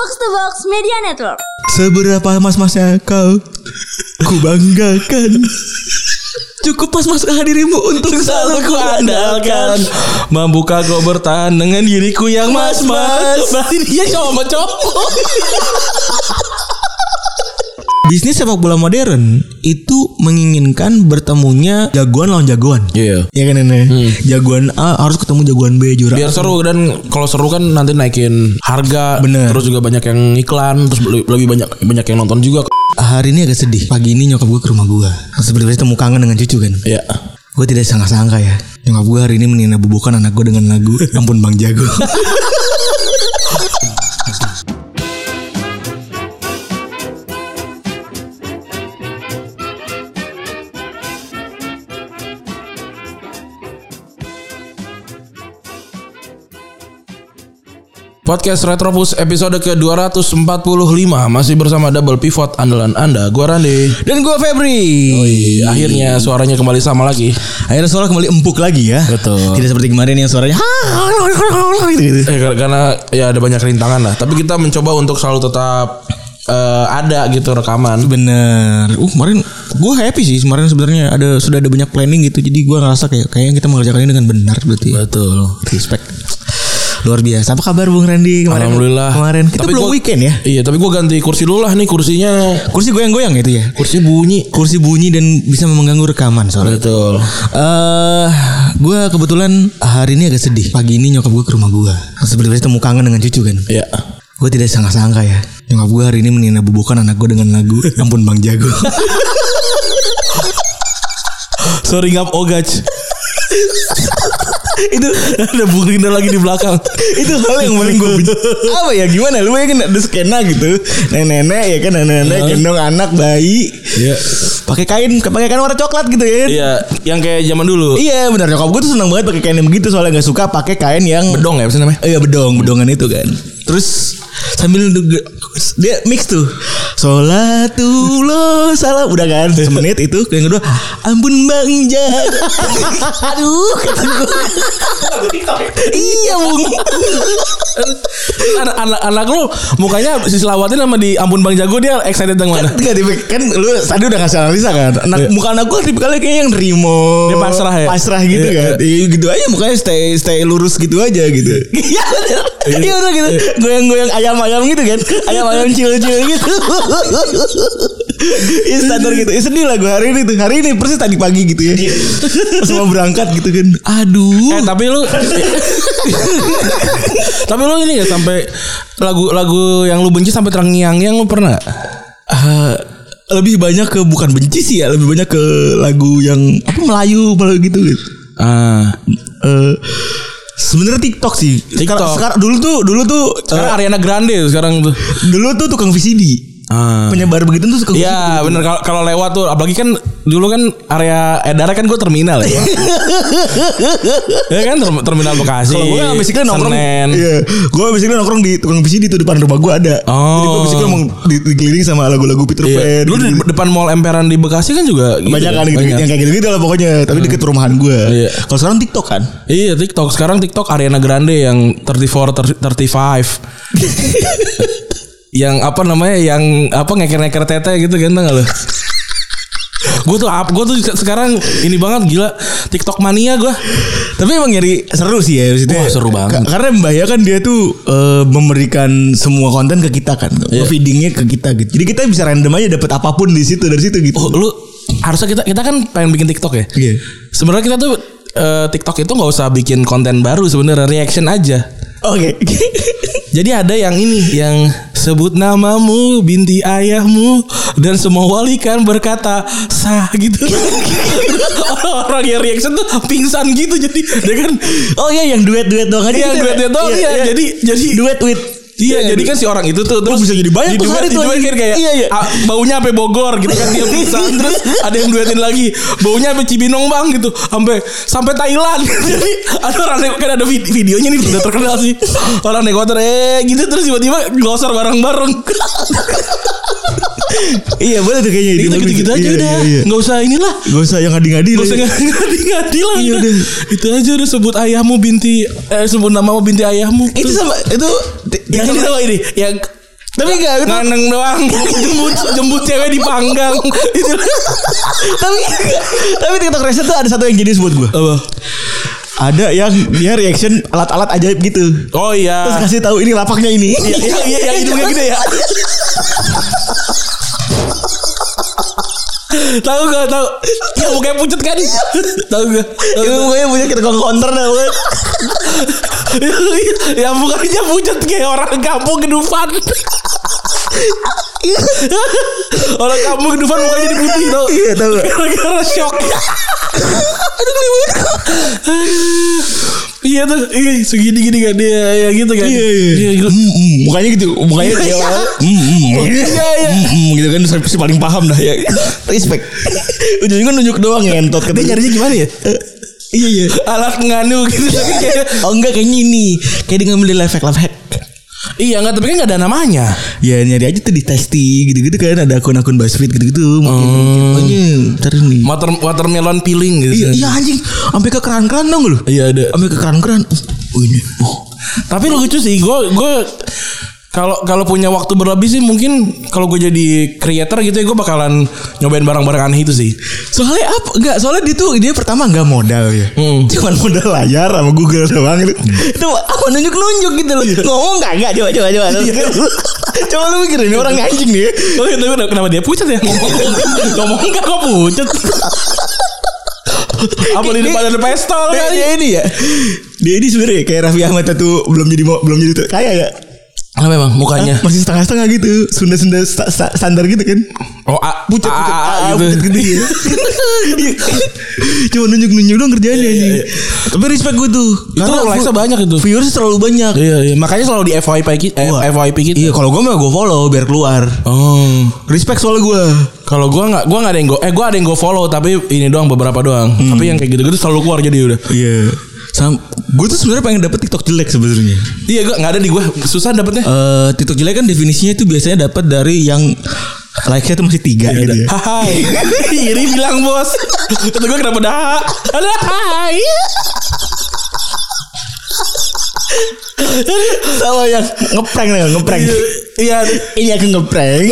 Box to Box Media Network. Seberapa mas-masnya kau? Ku banggakan. Cukup mas-mas kehadirimu untuk selalu ku andalkan. Mampukah kau bertahan dengan diriku yang mas-mas? Berarti dia sama cowok Bisnis sepak bola modern Itu menginginkan bertemunya jagoan lawan jagoan. Iya. Ya kan ini Jagoan A harus ketemu jagoan B juara Biar seru dan kalau seru kan nanti naikin harga Bener. Terus juga banyak yang iklan Terus le- lebih banyak banyak yang nonton juga. Hari ini agak sedih. Pagi ini nyokap gue ke rumah gue Seperti biasa temu kangen dengan cucu kan? Iya. Gue tidak sangka-sangka ya. Nyokap gue hari ini menina bubukan anak gue dengan lagu Ampun Bang Jago Podcast Retropus episode ke-245 Masih bersama Double Pivot andalan Anda Gua Rande Dan gue Febri Akhirnya suaranya kembali sama lagi Akhirnya suara kembali empuk lagi ya Betul. Tidak seperti kemarin yang suaranya gitu. Eh, kar- karena ya ada banyak rintangan lah Tapi kita mencoba untuk selalu tetap eh, Ada gitu rekaman Bener. Uh kemarin gue happy sih kemarin sebenarnya ada sudah ada banyak planning gitu. Jadi gue ngerasa kayak kayaknya kita mengerjakan ini dengan benar berarti. Betul Respect. Luar biasa. Apa kabar Bung Randy kemarin? Alhamdulillah Kemarin kita Tapi belum gua- weekend ya. Iya tapi gue ganti kursi dulu lah nih kursinya Kursi goyang-goyang gitu ya. Kursi bunyi Kursi bunyi dan bisa mengganggu rekaman soalnya. Betul Eh, gue kebetulan hari ini agak sedih. Pagi ini nyokap gue ke rumah gue. Seperti biasa temu kangen dengan cucu kan. Iya Gue tidak sangka-sangka ya. Nyokap gue hari ini menina bubukan anak gue dengan lagu Ampun Bang Jago. Sorry ngap ogaj itu ada Bung Rina lagi di belakang. Itu hal yang paling gue apa ya? Gimana? Lu ya kan ada skena gitu. Nenek-nenek ya kan? Nenek-nenek gendong anak bayi. Iya. Pakai kain pakai kain warna coklat gitu ya kan? Iya yang kayak zaman dulu. Iya benar. Nyokap gue tuh seneng banget pakai kain yang begitu soalnya nggak suka pakai kain yang Bedong ya apa namanya? Iya bedong. Bedongan itu kan terus sambil dia mix tuh Solatullah salam udah kan semenit itu yang kedua ampun bang jago aduh kata gua. iya bung anak, anak, anak lu mukanya si selawatin sama di ampun bang jago dia excited yang mana Enggak tipe kan lu tadi udah ngasih analisa kan. Anak muka anak gua tipikalnya kayak yang Rimo. Dia pasrah ya? Pasrah gitu Iya, kan. Iya gitu aja mukanya stay stay lurus gitu aja gitu. Iya. Iya udah gitu. Goyang-goyang ayam-ayam gitu kan. Ayam-ayam cil-cil gitu. Standar gitu. Ya sedih lah gue hari ini tuh. Hari ini persis tadi pagi gitu ya. Pas mau berangkat gitu kan. Aduh. eh tapi lu tapi lu ini ya sampai lagu-lagu yang lu benci sampai terngiang-ngiang lu pernah? Eh, lebih banyak ke bukan benci sih ya. Lebih banyak ke lagu yang apa Melayu Melayu gitu gitu. ah eh sebenarnya TikTok sih. Sekarang, TikTok. sekarang dulu tuh dulu tuh sekarang Ariana Grande sekarang tuh dulu tuh tukang VCD. Ah Penyebar begitu tuh suka Iya bener kalau kalau lewat tuh apalagi kan dulu kan area edarnya kan gue terminal ya. ya kan term- terminal Bekasi. Kalau gue basically nongkrong. Iya Gue basically nongkrong di tukang VCD tuh depan rumah gue ada Oh. Jadi gue basically emang di- dikelilingi sama lagu-lagu Peter Iya. Pan Dulu di gitu. depan mall emperan di Bekasi kan juga gitu Banyak ya? kan gitu. Yang kayak gitu-gitu lah pokoknya Tapi deket perumahan gue Iya. Kalau sekarang TikTok kan Iya TikTok sekarang TikTok Ariana Grande yang 34 ter- 35 yang apa namanya yang apa ngeker-ngeker tete gitu kan tau gak lu? gue tuh gue tuh sekarang ini banget gila TikTok mania gue Tapi emang nyari seru sih ya maksudnya. Wah, seru banget. Ka- Karena membahayakan dia tuh eh, memberikan semua konten ke kita kan, Iya. feedingnya ke kita gitu. Jadi kita bisa random aja dapat apa pun di situ dari situ gitu. oh, lu harusnya kita kita kan pengen bikin TikTok ya Iya. sebenarnya kita tuh eh, TikTok itu nggak usah bikin konten baru sebenarnya reaction aja Oke. Jadi ada yang ini yang sebut namamu binti ayahmu dan semua wali kan berkata sah gitu. Orang yang reaction tuh pingsan gitu jadi dia kan oh iya yang duet-duet doang aja. Iya, gitu ya? duet-duet doang, iya. Jadi- jadi- duet with Iya, jadi kan si orang itu tuh terus bisa jadi banyak tuh sehari di tuh kan kayak Iya, iya. ah, baunya sampai Bogor gitu kan dia pingsan terus ada yang duetin lagi baunya sampai Cibinong bang gitu sampai sampai Thailand. Jadi ada orang kan ada vid- videonya nih udah terkenal sih. Orang naik motor eh gitu terus tiba-tiba glosor bareng-bareng Iya boleh tuh kayaknya. gitu Ini gitu, gitu aja Iya, udah iya, iya. nggak usah inilah Gak usah yang ngadi-ngadi Gak lah. usah ya. ngadi-ngadi lah Iya, udah. Itu aja udah sebut ayahmu binti eh sebut namamu binti ayahmu Itu sama itu yang ini tau gak ini yang Tapi enggak itu Nganeng doang Jemput, jemput cewek dipanggang Itu tapi tapi TikTok Reset tuh ada satu yang genius buat gue. Apa? Ada yang dia reaction alat-alat ajaib gitu. Oh Terus iya kasih tahu ini lapaknya ini. Iya iya iya yang hidungnya gede ya Tahu gak tahu Yang mukanya pucet kan Tahu gak Tahu gak? mukanya punya kita counter dah. bukan? Yang mukanya pucet kayak orang kampung kedufan Orang kampung kedufan mukanya jadi putih tau Iya gak? Gara-gara shock Aduh geli banget Iya tuh iya, Segini-gini kan dia Ya gitu kan Iya iya. Iya gitu. Mm, mm. Mukanya gitu, mukanya Iya, kayak iya. orang, mm, mm. Iya iya Mm, mm, gitu kan si paling paham dah ya. Respect. Ujungnya kan nunjuk doang ngentot Dia katanya. nyarinya gimana ya Iya iya. Alat nganu gitu Tapi kayak Oh enggak kayaknya ini Kayak dia ngambil life hack life hack Iya enggak tapi kan enggak ada namanya. Ya nyari aja tuh di testing gitu-gitu kan Ada akun-akun BuzzFeed gitu-gitu. Mungkin Makanya cari nih. Water, watermelon peeling gitu. Iya, iya anjing. Sampai ke keran-keran dong lu. Iya ada. Sampai ke keran-keran. Oh ini oh. Tapi lucu sih gue gue kalau kalau punya waktu berlebih sih mungkin kalau gue jadi creator gitu ya gue bakalan nyobain barang-barang aneh itu sih. Soalnya apa? Enggak, soalnya dia tuh dia pertama enggak modal ya. Hmm. Cuman modal layar sama Google doang gitu. Itu apa nunjuk-nunjuk gitu loh. Ngomong enggak enggak coba coba coba. coba lu mikir ini orang anjing nih. Oh itu kenapa dia pucat ya ngomong enggak kok pucat. Apa di depan ada pistol Dia, kali? dia ini ya. Dia ini sebenarnya kayak Raffi Ahmad tuh belum jadi belum jadi kaya ya. Apa memang mukanya? Masih setengah-setengah gitu. Sunda-sunda sta- sta- standar gitu kan. Oh, a, Pucat, a- pucat, a- ah, gitu. pucat gitu ya. Cuma nunjuk-nunjuk dong kerjaannya anjing. Tapi respect gue tuh. Itu likes-nya banyak itu. Viewers selalu banyak. Iya, iya. Makanya selalu di FYP kita, eh. FYP kita. Iya, kalau gue mah gue follow biar keluar. Oh. Respect soal gue. Kalau gua nggak, gua nggak ada yang go, eh gua ada yang go follow tapi ini doang beberapa doang. Tapi yang kayak gitu-gitu selalu keluar jadi udah. Iya. Sam, gue tuh sebenarnya pengen dapet TikTok jelek sebenarnya. Iya, gua nggak ada di gua. Susah dapetnya. Eh TikTok jelek kan definisinya itu biasanya dapat dari yang like-nya tuh masih tiga gitu ya. Hai, Iri bilang bos. Kata gue kenapa dah? Ada hai. Sama yang ngeprank nih, ngeprank. Iya. Ini aku ngeprank.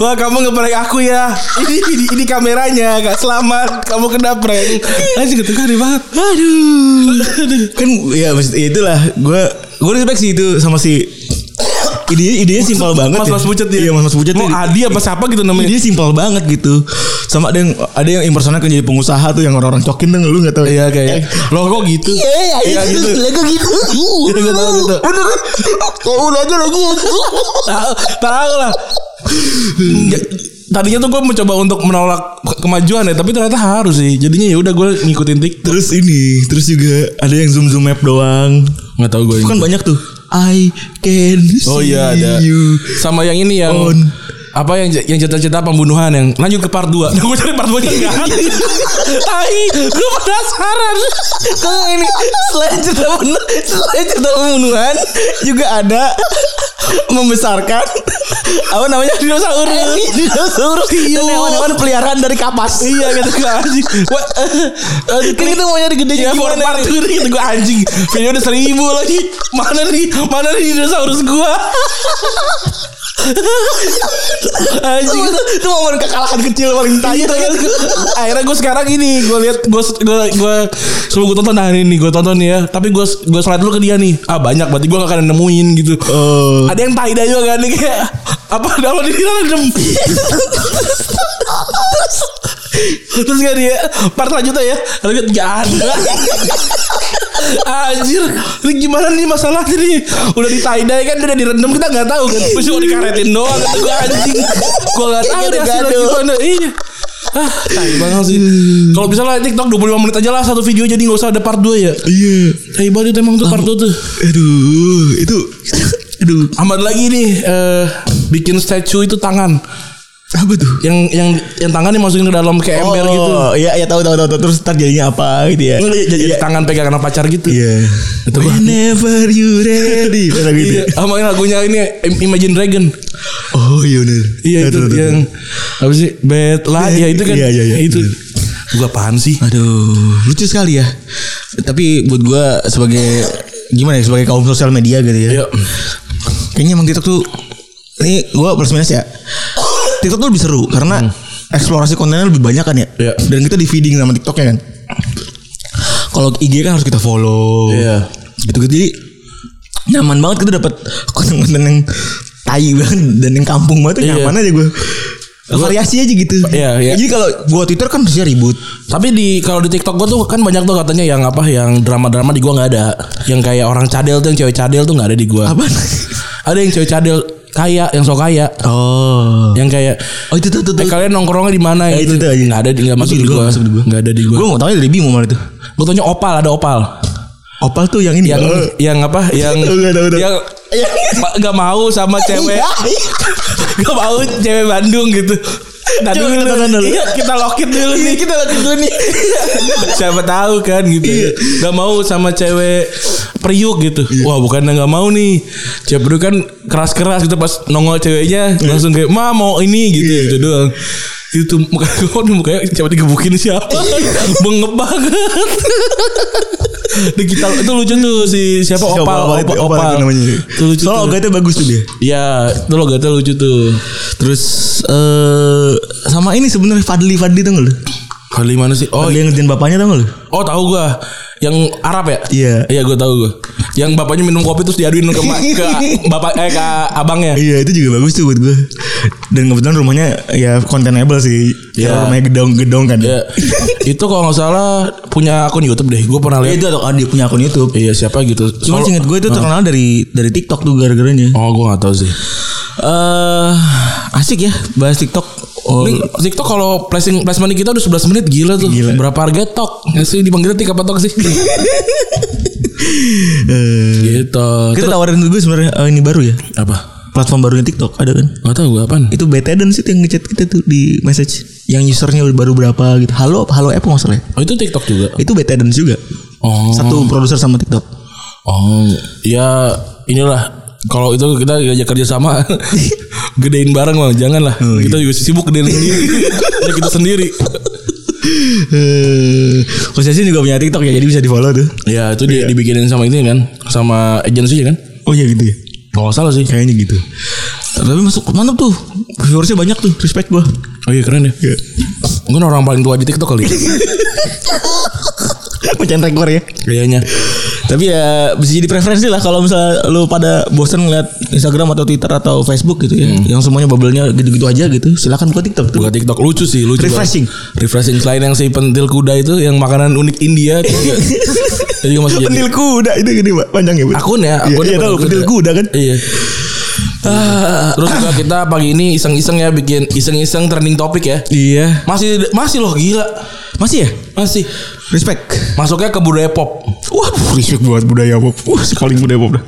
Wah kamu ngeprank aku ya. Ini ini, ini kameranya gak selamat. Kamu kena prank. Anjing gitu kan banget. Aduh. kan ya maksud ya itulah gue gue respect sih itu sama si ide idenya simpel banget Mas ya. Mas Pucet ya. Iya Mas Mas Pucet Mau. Adi apa siapa gitu namanya. Idenya simpel banget gitu. Sama ada yang ada yang impersonate kan jadi pengusaha tuh yang orang-orang cokin tuh lu nggak tahu. Iya kayak. Loh kok gitu? Iya, Iya, gitu. Lagu gitu. Iya, gitu, gitu. Bener. Udah aja lagi. tahu tahu lah Ya, tadinya tuh gue mencoba untuk menolak ke- kemajuan ya tapi ternyata harus sih jadinya ya udah gue ngikutin tik Terus ini, terus juga ada yang zoom zoom map doang. nggak tahu gue kan banyak tuh. I can see oh iya ada you. sama yang ini yang On. Apa yang yang cerita-cerita pembunuhan yang lanjut ke part 2 nah gue cari part 2 nya enggak ada tai gue penasaran. Kalau ini selain cerita pembunuhan, selain cerita pembunuhan juga ada membesarkan apa namanya dinosaurus. Dinosaurus. Dan hewan-hewan peliharaan dari kapas. Iya kata gue anjing. Wah, eh, eh, kan kita mau nyari gedenya Ya gimana part nih? 2 nih kata gue anjing. Video udah seribu lagi. Mana nih Mana nih dinosaurus gue Anjing. Itu, itu momen kekalahan kecil paling tai Iya kan. Akhirnya gue sekarang ini Gue lihat Gue gue gue Sebelum gue tonton Nah ini gue tonton ya. Tapi gue gue slide dulu ke dia nih. Ah banyak Berarti gue gak akan nemuin gitu Ada yang taida juga kan nih Kayak Apa Apa di sana dem Terus kan dia Part selanjutnya ya Lanjut Gak ada Anjir Ini gimana nih masalahnya nih Udah di tie-dye kan Udah direndam Kita gak tahu kan Terus cuma dikaretin doang Kata gue anjing Gue gak tahu deh hasilnya Gaduh. gimana Iya Ah, tai banget sih. Kalau bisa lah TikTok 25 menit aja lah satu video jadi nggak usah ada part 2 ya. Iya. Tai banget emang tuh part 2 tuh. Aduh, itu aduh, Amat lagi nih eh bikin statue itu tangan. apa tuh? Yang yang yang tangan dimasukin ke dalam kayak ember gitu. iya iya tahu tahu tahu terus ntar jadinya apa gitu ya. Jadi, jadi tangan pegangan sama pacar gitu. Iya. Itu gua- Whenever you ready. Ada gitu. Iya, ya. sama yang lagunya ini Im- Imagine Dragon. Oh iya benar. Iya itu Betul, betul, yang apa sih? Bad lah ya itu kan. Iya, iya, iya. Itu. Gua apaan sih? Aduh, lucu sekali ya. Tapi buat gua sebagai gimana ya sebagai kaum sosial media gitu ya. Iya. Kayaknya emang TikTok tuh ini gue plus minus ya. TikTok tuh lebih seru karena eksplorasi kontennya lebih banyak kan ya. Iya. Dan kita di feeding sama TikToknya kan. Kalau IG kan harus kita follow. Iya. Gitu gitu jadi nyaman banget kita dapat konten-konten yang tai banget dan yang kampung banget tuh Iya. nyaman aja gue. Variasi aja gitu. Iya, iya. Jadi kalau gua Twitter kan bisa ribut. Tapi di kalau di TikTok gue tuh kan banyak tuh katanya yang apa yang drama-drama di gua nggak ada. Yang kayak orang cadel tuh yang cewek cadel tuh nggak ada di gua. Apa? Ada yang cewek cadel kaya yang sok kaya. Oh. Yang kayak Oh itu tuh tuh. eh, kalian nongkrongnya di mana Ya, gitu. itu tuh aja. Nggak ada di nggak masuk di gua, gua. masuk di gua. Nggak ada di gua. Gue mau tahu dari Bimo malah itu. Gue tanya opal ada opal. Opal tuh yang ini. Yang Oh. yang apa? Yang udah, udah. yang ma- nggak mau sama cewek nggak mau cewek Bandung gitu. Nah, Coba dulu, kita tonton dulu. Iya, kita lokit dulu nih. kita lagi dulu nih. Siapa tahu kan gitu. Gak mau sama cewek priuk gitu. Wah, bukannya nggak mau nih. Cewek priuk kan keras-keras gitu pas nongol ceweknya langsung kayak, "Ma, mau ini." gitu gitu doang. Itu muka gue mukanya coba digebukin siapa? Bengep banget. Di kita itu lucu tuh si siapa Siapa opal itu? opal, Opal itu namanya. Itu lucu Soalnya tuh. logatnya bagus tuh dia. Iya, itu logatnya lucu tuh. Terus eh sama ini sebenarnya Fadli Fadli tau gak lu? Kali mana sih? Oh, Fadli yang ngerjain bapaknya tau gak lu? Oh tahu gua yang Arab ya? Iya. Iya gua tahu gua. Yang bapaknya minum kopi terus diaduin ke, ke bapak eh ke abangnya. Iya itu juga bagus tuh buat gue. Dan kebetulan rumahnya ya containable sih. Iya. Ya. Rumahnya gedong-gedong kan. Ya, itu kalau nggak salah punya akun YouTube deh. Gua pernah lihat. itu ada dia punya akun YouTube. Iya siapa gitu. Cuma Solo- inget gue itu terkenal dari dari TikTok tuh gara-garanya. Oh gua nggak tahu sih. Eh asik ya bahas TikTok. Oh, Ini TikTok kalau placing placement kita udah 11 menit gila tuh. Gila. Berapa harga tok? Ya sih dipanggil tik apa tok sih? eh, gitu. kita Terus- tawarin gue sebenarnya eh, ini baru ya. apa? Platform barunya TikTok ada kan? Gak tahu gua apaan. Itu Beteden sih yang ngechat kita tuh di message yang usernya baru berapa gitu. Halo, halo app nggak salah ya? Oh itu TikTok juga. Itu Beteden juga. Oh. Satu produser sama TikTok. Oh, ya inilah kalau itu kita ngajak kerja sama gedein bareng mah jangan lah. kita juga sibuk gedein sendiri. ya kita sendiri. Eh, Coach Yasin juga punya TikTok ya, jadi bisa di follow tuh. Ya itu di, dibikinin sama ini kan, sama agensi kan. Oh iya gitu ya. Gak salah sih. Kayaknya gitu. Tapi masuk mantap tuh. Viewersnya banyak tuh. Respect gua. Oh iya keren ya. Mungkin orang paling tua di TikTok kali. Pecahan rekor ya. Kayaknya. Tapi ya bisa jadi preferensi lah kalau misalnya lu pada bosan ngeliat Instagram atau Twitter atau Facebook gitu ya, yang semuanya bubble-nya gitu-gitu aja gitu, silakan buka TikTok tuh. Buka TikTok lucu sih, lucu. Refreshing. banget. Refreshing selain yang si pentil kuda itu yang makanan unik India itu juga, juga masih jadi Pentil kuda itu gini Pak, panjang ya, Bu? akun ya, Iya, akunnya iya tahu pentil kuda kan. Iya. Ah, terus juga kita pagi ini iseng-iseng ya bikin iseng-iseng trending topik ya. Iya. Masih masih loh gila. Masih ya? Masih. Respect. Masuknya ke budaya pop. Waduh, respect buat budaya pop. Wah, sekali budaya pop dah.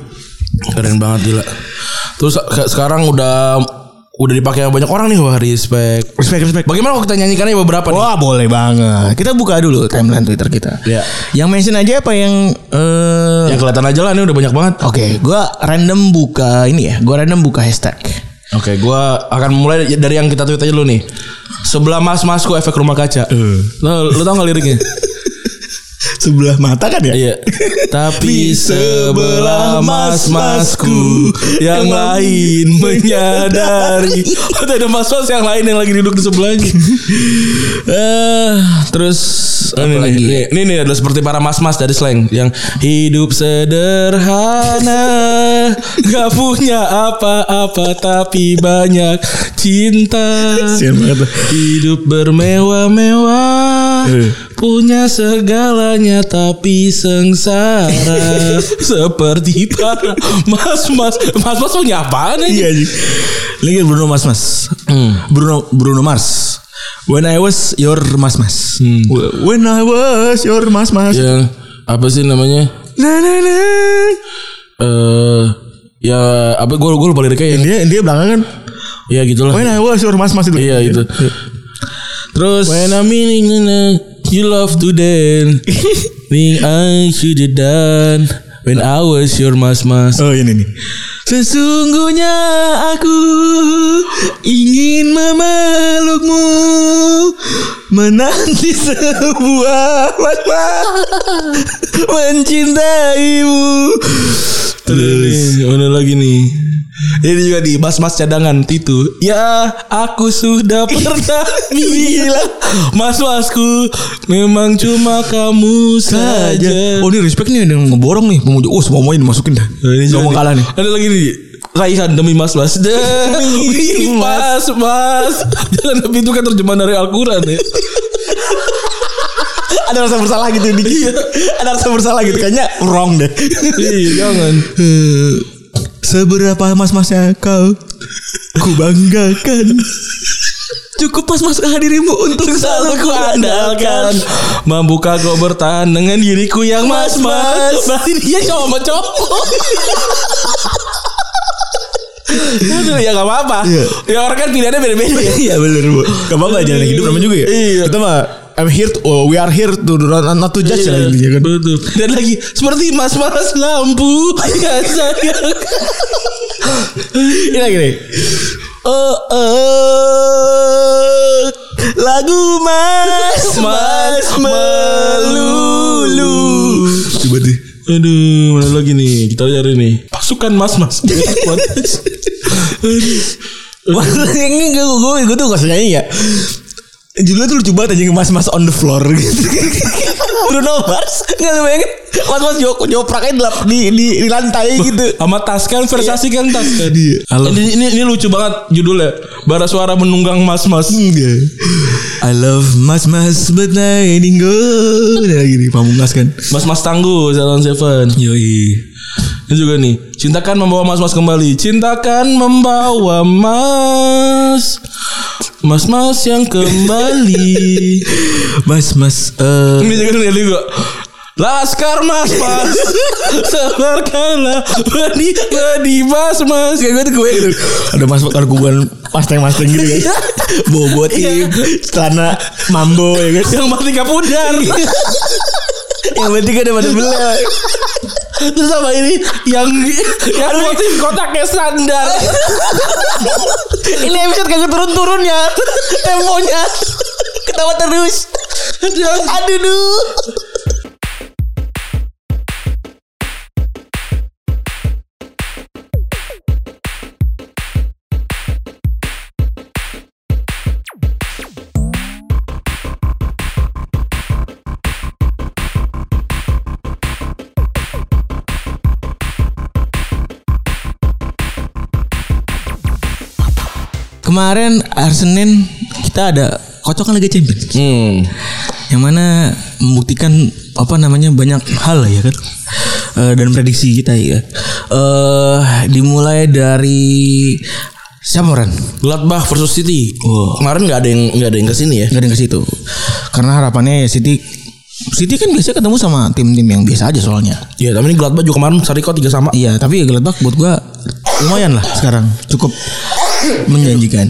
Keren banget gila. Terus sekarang udah udah dipakai banyak orang nih wah respect. Respect, respect. Bagaimana kalau kita nyanyikannya beberapa nih? Wah boleh banget. Kita buka dulu timeline Twitter kita. Iya. Yang mention aja apa yang eh Yang kelihatan aja lah ini udah banyak banget. Oke, gua random buka ini ya. Gua random buka hashtag. Oke, gua akan mulai dari yang kita tweet aja dulu nih. Sebelah mas-masku efek rumah kaca. Lo, lo tau gak liriknya? Sebelah mata kan ya? Iya. Tapi sebelah mas-masku yang lain menyadari. Oh, ada mas-mas yang lain yang lagi duduk di sebelahnya. Eh, terus apa ini, lagi? Nih, ini nih adalah seperti para mas-mas dari slang yang hidup sederhana, gak punya apa-apa tapi banyak cinta. Hidup bermewah-mewah Eh. Punya segalanya tapi sengsara Seperti para mas-mas Mas-mas punya apaan aja? Iya sih. Lagi Bruno Mas Mas. Bruno Bruno Mars. When I was your Mas Mas. When I was your Mas Mas. Yang apa sih namanya? Na na na. Eh ya apa gue gue lupa liriknya yang Dia dia belakang kan. ya gitulah. When I was your Mas Mas itu. Iya itu. Terus When I'm in you love to dance. Think I should have done when I was your mas-mas. Oh ini nih. Sesungguhnya aku ingin memelukmu menanti sebuah masa mencintaimu. Terus mana lagi nih? Ini juga di mas-mas cadangan itu. Ya, aku sudah pernah bilang, mas-masku, memang cuma kamu saja. Oh ini respect nih yang ngeborong nih Pemuja Oh semua mau dimasukin dah. Ini Gak mau kalah nih. Ada lagi nih. Raihan demi mas mas Demi mas mas Jangan tapi itu kan terjemahan dari Al-Quran ya. Ada rasa bersalah gitu dikit Ada rasa bersalah gitu Kayaknya wrong deh. Iya jangan Seberapa mas-masnya kau? Ku banggakan. Cukup mas-mas kehadirimu Untuk selalu ku andalkan. Mampukah kau bertahan dengan diriku yang mas-mas? Berarti dia cowok sama cowok Aduh, ya gak apa-apa. Iya. Ya orang kan pilihannya beda-beda. Ya Iya bener bu. Gak apa-apa jalan hidup namanya juga ya? Iya. Kita mah I'm here to, oh, We are here to not, not to judge lah intinya kan. Betul. Dan lagi seperti mas-mas lampu. Ya sayang. Ini lagi nih Oh, oh. Lagu mas Mas melulu Aduh, mana lagi nih? Kita cari nih. Pasukan mas-mas. Wah, Ini gue gue gue tuh gak nyanyi ya Judulnya tuh lucu banget aja mas-mas on the floor gitu. Bruno Mars nggak lu bayangin mas-mas jok jopraknya di, di, di, di lantai gitu. Sama tas kan, versasi kan tas kan. Iya. Ini, ini, ini lucu banget judulnya. Bara suara menunggang mas-mas. I love mas-mas but letting go. Ada lagi nih pamungkas kan. Mas-mas tangguh Salon Seven. Yoi. Ini juga nih. Cintakan membawa mas-mas kembali. Cintakan membawa mas. Mas-mas yang kembali. Mas-mas eh Ini juga nih juga. Laskar mas mas Sebarkanlah Badi Badi mas mas Kayak gue tuh gue gitu Ada mas ada kuburan Mustang-Mustang gitu kan Bobo tim Celana mambo ya kan Yang mati kapudar Yang penting ada pada belah Terus sama ini Yang Yang motif kotaknya sandal Ini episode kagak turun-turun ya. Temponya Ketawa terus. Aduh duh Kemarin hari Senin kita ada kocokan Liga Champions. Hmm. Yang mana membuktikan apa namanya banyak hal ya kan? Eh, dan prediksi kita ya. Eh dimulai dari siapa Ran? Gladbach versus City. Wow. Kemarin gak ada yang Gak ada yang ke sini ya? Gak ada yang ke situ. Karena harapannya ya City City kan biasanya ketemu sama tim-tim yang biasa aja soalnya. Iya tapi ini Gladbach juga kemarin Sariko 3 sama. Iya tapi Gladbach buat gua lumayan lah sekarang. Cukup menjanjikan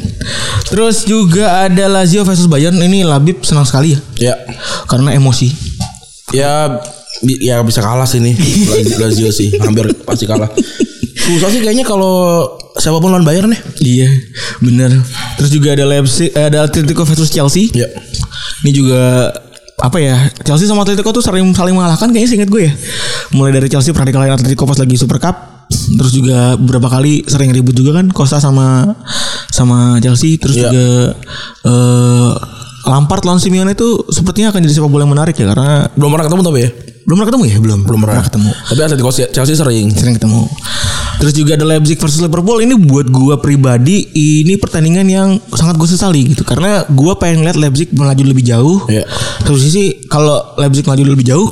terus juga ada Lazio versus Bayern ini Labib senang sekali ya Ya karena emosi Ya Ya bisa kalah sih nih Lazio sih Hampir pasti kalah Susah sih kayaknya kalau Siapa pun lawan Bayern nih Iya, bener. Terus juga ada Leipzig, eh, ada Atletico versus Chelsea. Ya Ini juga apa ya? Chelsea sama Atletico tuh sering saling mengalahkan kayaknya seingat gue ya. Mulai dari Chelsea pernah dikalahin Atletico pas lagi Super Cup. Terus juga beberapa kali sering ribut juga kan Costa sama sama Chelsea. Terus Iya. juga eh Lampard lawan Simeone itu sepertinya akan jadi sepak bola yang menarik ya karena Belum pernah ketemu tapi ya belum pernah ketemu ya belum Belum pernah ketemu Tapi Atletico Chelsea sering sering ketemu. Terus juga ada Leipzig versus Liverpool ini buat gua pribadi ini pertandingan yang sangat gue sesali gitu karena gua pengen lihat Leipzig melaju lebih jauh. Iya. Terus sisi kalau Leipzig melaju lebih jauh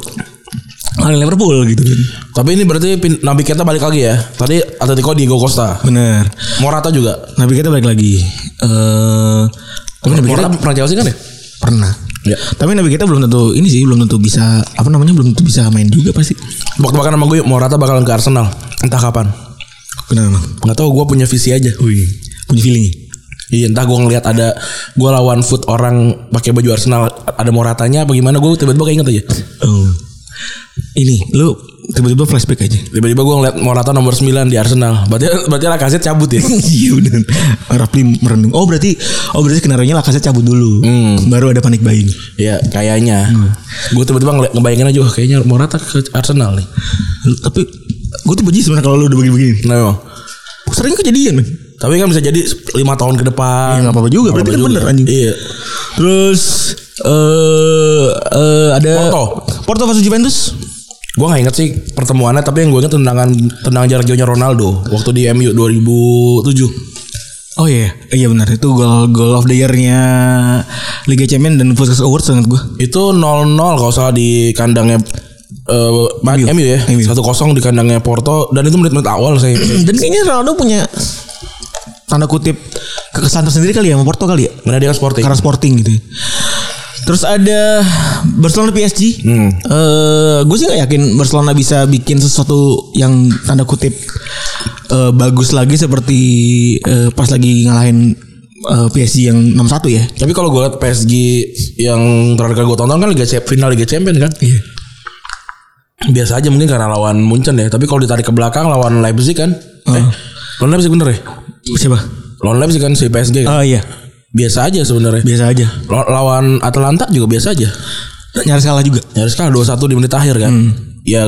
kalian Liverpool gitu kan. Tapi ini berarti Nabi kita balik lagi ya Tadi Atletico Diego Costa Bener. Morata juga Nabi kita balik lagi. Eh tapi Nabi kita pernah Chelsea kan ya pernah. Ya Tapi Nabi kita belum tentu ini sih belum tentu bisa apa namanya belum tentu bisa main juga pasti. Bahkan sama gue Morata bakalan ke Arsenal Entah kapan Kenapa? Nggak tahu gue punya visi aja Wih, punya feeling. Iya entah gue ngelihat ada Gue lawan foot orang pakai baju Arsenal Ada Moratanya apa gimana Gue tiba-tiba keinget aja Oh. Ini lu tiba-tiba flashback aja. Tiba-tiba gue ngeliat Morata nomor 9 di Arsenal. Berarti berarti Lacazette cabut ya? Iya bener. Rapli merendung. Oh berarti Oh berarti skenario nya Lacazette cabut dulu. Baru ada panik buying. Iya kayaknya. Gue tiba-tiba ngeliat ngebayangin aja "Wah, Kayaknya Morata ke Arsenal nih. Tapi Gue tuh benci sebenarnya kalau lu udah begini-begini. Nah Sering kejadian men. Tapi kan bisa jadi lima tahun ke depan. Ya nggak apa-apa juga. Nggak Berarti kan apa-apa bener juga. anjing. Iya. Terus eh eh, ada Porto. Porto versus Juventus. Gue gak inget sih pertemuannya tapi yang gue inget tendangan tendangan jarak jauhnya Ronaldo waktu di MU 2007. Oh iya, iya benar itu gol gol of the year-nya Liga Champions dan Puskas Awards sangat gue. Itu 0-0 kalau salah di kandangnya eh MU, MU ya. MU. 1-0 di kandangnya Porto dan itu menit-menit awal saya. Dan kayaknya Ronaldo punya tanda kutip kekesan tersendiri kali ya sama Porto kali ya. Mana dia kan sporting. Karena sporting gitu. Terus ada Barcelona PSG. Hmm. Eh, gue sih nggak yakin Barcelona bisa bikin sesuatu yang tanda kutip eh, bagus lagi seperti eh, pas lagi ngalahin eh, PSG yang 6-1 ya. Tapi kalau gue liat PSG yang terakhir gue tonton kan Liga final Liga Champions kan. Iya. Biasa aja mungkin karena lawan Munchen ya. Tapi kalau ditarik ke belakang lawan Leipzig kan. Eh, lawan Leipzig bener ya? Siapa? Lawan Leipzig kan si PSG kan. Oh iya, Biasa aja sebenarnya. biasa aja. Law- Lawan Atalanta juga biasa aja. Nyaris kalah juga. Nyaris kalah 2-1 di menit akhir kan. Ya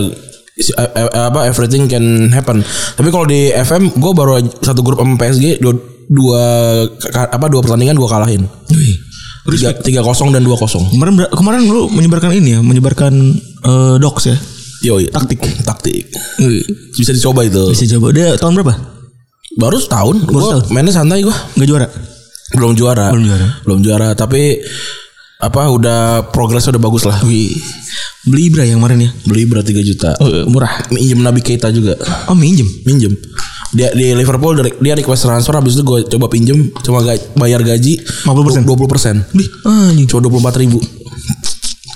si- eh, eh, apa everything can happen. Tapi kalau di FM gue baru satu grup sama PSG dua, dua apa dua pertandingan gue kalahin. Tiga, tiga kosong dan dua kosong. Kemarin kemarin lu menyebarkan ini ya, menyebarkan eh, docs ya. Yo taktik taktik bisa dicoba itu. Bisa coba. Dia tahun berapa? Baru setahun. Baru setahun. mainnya santai gue. Nggak juara. Belum juara. Belum juara. Belum juara. Tapi apa udah progresnya udah bagus lah. Wih. Beli Ibra yang kemarin ya. Beli berat 3 juta. Oh, murah. Minjem Nabi Keita juga. Oh, minjem. minjem dia di Liverpool dia request transfer habis itu gue coba pinjem cuma bayar gaji 50%? 20 persen Bih, anjing. cuma 24 ribu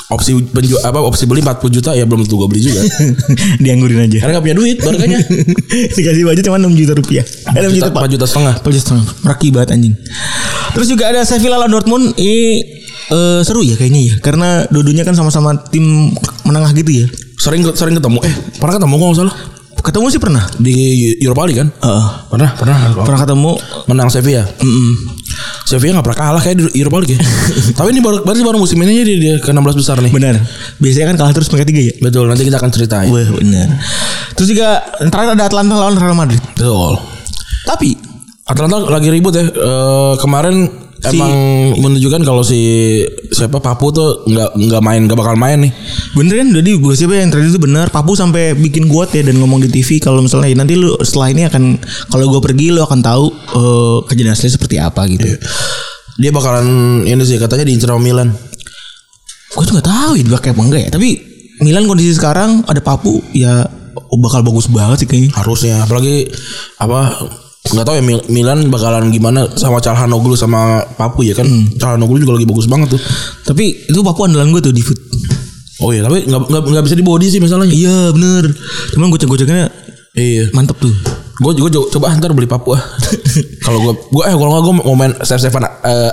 opsi penju apa opsi beli 40 juta ya belum tentu gue beli juga Dianggurin aja. karena gak punya duit barangnya Dikasih budget cuma 6 juta rupiah. Eh, 6 juta, 4 Pak. juta setengah 4 juta setengah. Raki banget anjing. Terus juga ada Sevilla lawan Dortmund. Ini eh, seru ya kayaknya ya. Karena dua-duanya kan sama-sama tim menengah gitu ya. sering sering ketemu eh pernah ketemu nggak salah Ketemu sih pernah. di Europa League kan Heeh. pernah pernah pernah ketemu. menang Sevilla Mm-mm. Sevilla gak pernah kalah kayak di Europa League ya. tapi ini baru berarti baru musim ini aja dia, dia ke 16 besar nih Benar. Biasanya kan kalah terus peringkat tiga ya. betul nanti kita akan ceritain Wah benar. Terus juga terakhir ada Atlanta lawan Real Madrid. betul Tapi Atlanta lagi ribut ya. Eh, kemarin Si- emang menunjukkan kalau si siapa Papu tuh nggak nggak main nggak bakal main nih. bener kan jadi gue siapa yang tadi itu benar Papu sampai bikin quote ya dan ngomong di TV kalau misalnya "Ya, nanti lu setelah ini akan kalau gue pergi lu akan tahu eh, kejadian asli seperti apa gitu. Dia bakalan ini sih katanya diincar sama Milan. Gue tuh gak tahu ya dipakai apa enggak ya. Tapi Milan kondisi sekarang ada Papu ya oh, bakal bagus banget sih kayaknya. Harusnya apalagi apa nggak tahu ya Mil- Milan bakalan gimana sama Calhanoglu sama Papu ya kan. Calhanoglu juga lagi bagus banget tuh. Tapi itu Papu andalan gue tuh di foot. Oh iya tapi nggak bisa di body sih masalahnya. Iya bener. Cuman gocek-goceknya Iya. mantep tuh. Gue gue coba ntar beli Papua. kalau gue gue eh kalau nggak gue mau main save savean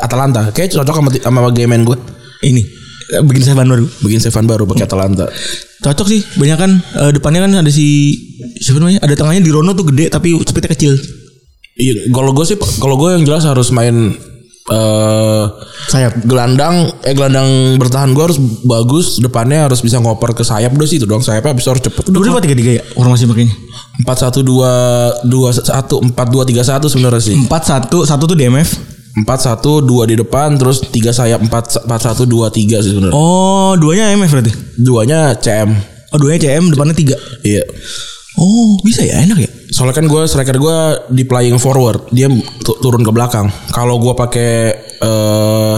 Atalanta. Kayak cocok sama sama game main gue. Ini eh, bikin saya baru. Bikin savean baru pakai Atalanta. Cocok sih. Banyak kan eh, depannya kan ada si siapa namanya? Ada tengahnya di Rono tuh gede tapi speednya kecil. Iya, kalau gue sih, kalau gue yang jelas harus main eh Sayap. gelandang, eh gelandang bertahan gue harus bagus, depannya harus bisa ngoper ke sayap udah sih itu dong. Sayapnya habis itu harus cepet. Dua dua tiga tiga ya formasi makanya. Empat satu dua dua satu empat dua tiga satu sebenarnya sih. Empat satu satu tuh DMF. Empat satu dua di depan, terus tiga sayap empat empat satu dua tiga sih sebenarnya. Oh duanya MF berarti. Duanya CM. Oh duanya CM depannya tiga. Iya. Oh bisa ya enak ya. Soalnya kan gue striker gue di playing forward, dia tu- turun ke belakang. Kalau gue pakai eh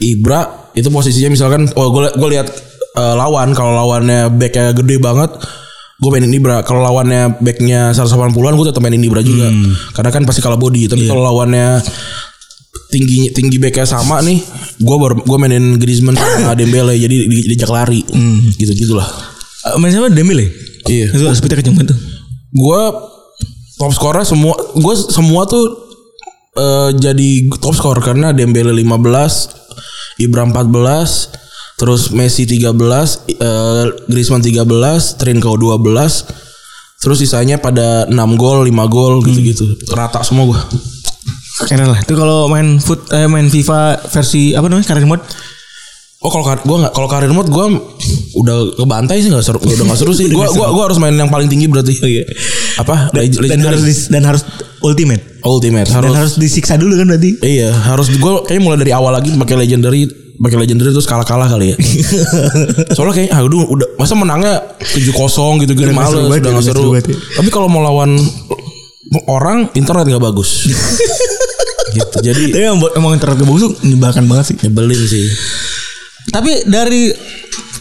Ibra itu posisinya misalkan, oh gue gue lihat eh, lawan kalau lawannya backnya gede banget, gue mainin Ibra. Kalau lawannya backnya 180-an gue tetap mainin Ibra juga. Karena kan pasti kalah body. Tapi kalau lawannya tinggi tinggi backnya sama nih, gue baru gue mainin Griezmann sama Dembele jadi di- diajak lari, gitu gitulah. Uh, main sama Dembele. Iya. Itu speednya kenceng banget tuh. gue top skornya semua gue semua tuh eh, jadi top skor karena Dembele 15 Ibra 14 terus Messi 13 eh, Griezmann 13 Trincao 12 terus sisanya pada 6 gol 5 gol gitu-gitu rata semua gue Enak lah. Itu kalau main foot eh, main FIFA versi apa namanya karir mode Oh kalau kar- gua nggak kalau karir mode gua udah kebantai sih nggak seru udah nggak seru sih. Gua gua gua harus main yang paling tinggi berarti. Iya. Apa? Dan, Leg- dan harus dan harus ultimate. ultimate harus, Dan harus disiksa dulu kan berarti. iya harus gua kayaknya mulai dari awal lagi pakai legendary pakai legendary terus kalah kalah kali ya. Soalnya kayak ah udah udah masa menangnya 7-0 gitu gitu seru banget udah ya, nggak seru. banget ya. Tapi kalau mau lawan orang internet nggak bagus. gitu. Jadi Tapi emang, emang internet ke tuh menyebalkan banget sih. nyebelin sih. Tapi dari